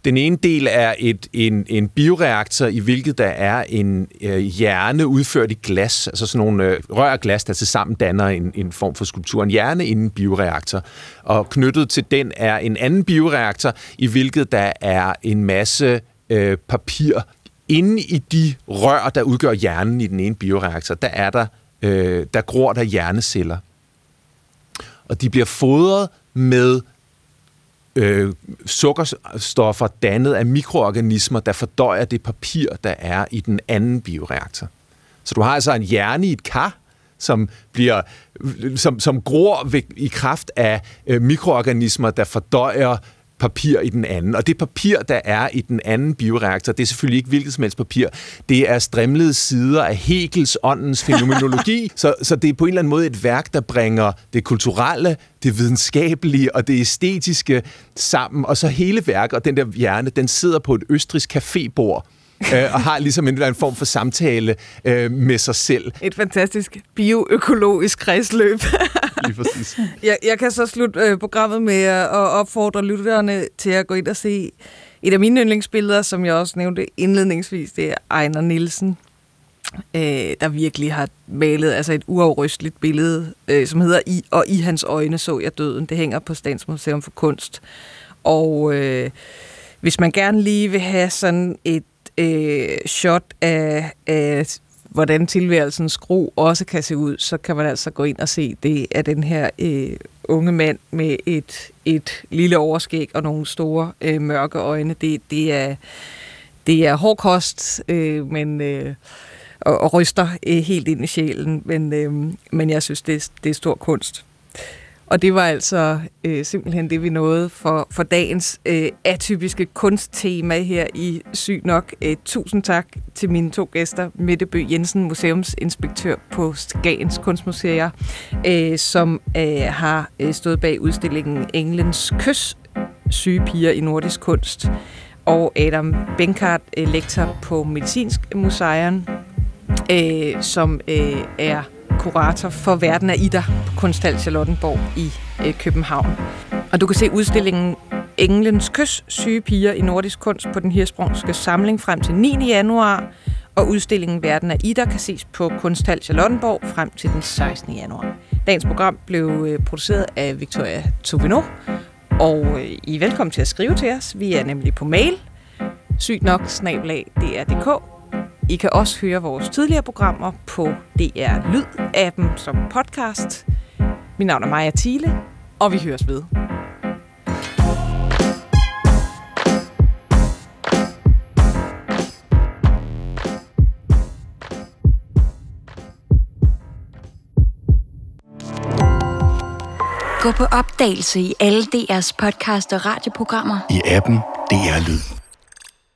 Den ene del er et, en, en bioreaktor, i hvilket der er en øh, hjerne udført i glas, altså sådan nogle øh, rør af glas, der til sammen danner en, en form for skulptur. En hjerne inden en bioreaktor. Og knyttet til den er en anden bioreaktor, i hvilket der er en masse øh, papir. Inde i de rør, der udgør hjernen i den ene bioreaktor, der er der, øh, der gror der hjerneceller. Og de bliver fodret med øh, sukkerstoffer dannet af mikroorganismer, der fordøjer det papir, der er i den anden bioreaktor. Så du har altså en hjerne i et kar, som bliver som, som gror ved, i kraft af øh, mikroorganismer, der fordøjer papir i den anden. Og det papir, der er i den anden bioreaktor, det er selvfølgelig ikke hvilket som helst papir. Det er strimlede sider af Hegels åndens *laughs* fænomenologi. så, så det er på en eller anden måde et værk, der bringer det kulturelle, det videnskabelige og det æstetiske sammen. Og så hele værket og den der hjerne, den sidder på et østrisk cafébord *laughs* øh, og har ligesom en eller anden form for samtale øh, med sig selv. Et fantastisk bioøkologisk kredsløb. *laughs* *laughs* Lige præcis. Jeg, jeg kan så slutte øh, programmet med at opfordre lytterne til at gå ind og se et af mine yndlingsbilleder, som jeg også nævnte indledningsvis, det er Ejner Nielsen, øh, der virkelig har malet altså et uafrysteligt billede, øh, som hedder I, Og i hans øjne så jeg døden. Det hænger på Statsmuseum for Kunst. Og øh, hvis man gerne lige vil have sådan et øh, shot af, af, hvordan tilværelsens skru også kan se ud, så kan man altså gå ind og se det af den her øh, unge mand med et, et lille overskæg og nogle store øh, mørke øjne. Det, det, er, det er hård kost, øh, men... Øh, og, og ryster øh, helt ind i sjælen, men, øh, men jeg synes, det, det er stor kunst. Og det var altså øh, simpelthen det, vi nåede for, for dagens øh, atypiske kunsttema her i Syg Nok. Øh, tusind tak til mine to gæster, Mette Bø Jensen, museumsinspektør på Skagens Kunstmuseer, øh, som øh, har øh, stået bag udstillingen Englens Kys, syge piger i nordisk kunst, og Adam Benkart, øh, lektor på Medicinsk Museum, øh, som øh, er kurator for Verden af Ida på Kunsthal Charlottenborg i øh, København. Og du kan se udstillingen Englens Kys, syge piger i nordisk kunst på den hirsprungske samling frem til 9. januar, og udstillingen Verden af Ida kan ses på Kunsthal Charlottenborg frem til den 16. januar. Dagens program blev øh, produceret af Victoria Tuvino, og øh, I er velkommen til at skrive til os. Vi er nemlig på mail, sygt nok, snablag, dr.dk, i kan også høre vores tidligere programmer på DR Lyd-appen som podcast. Mit navn er Maja Thiele, og vi høres ved. Gå på opdagelse i alle DR's podcast og radioprogrammer. I appen DR Lyd.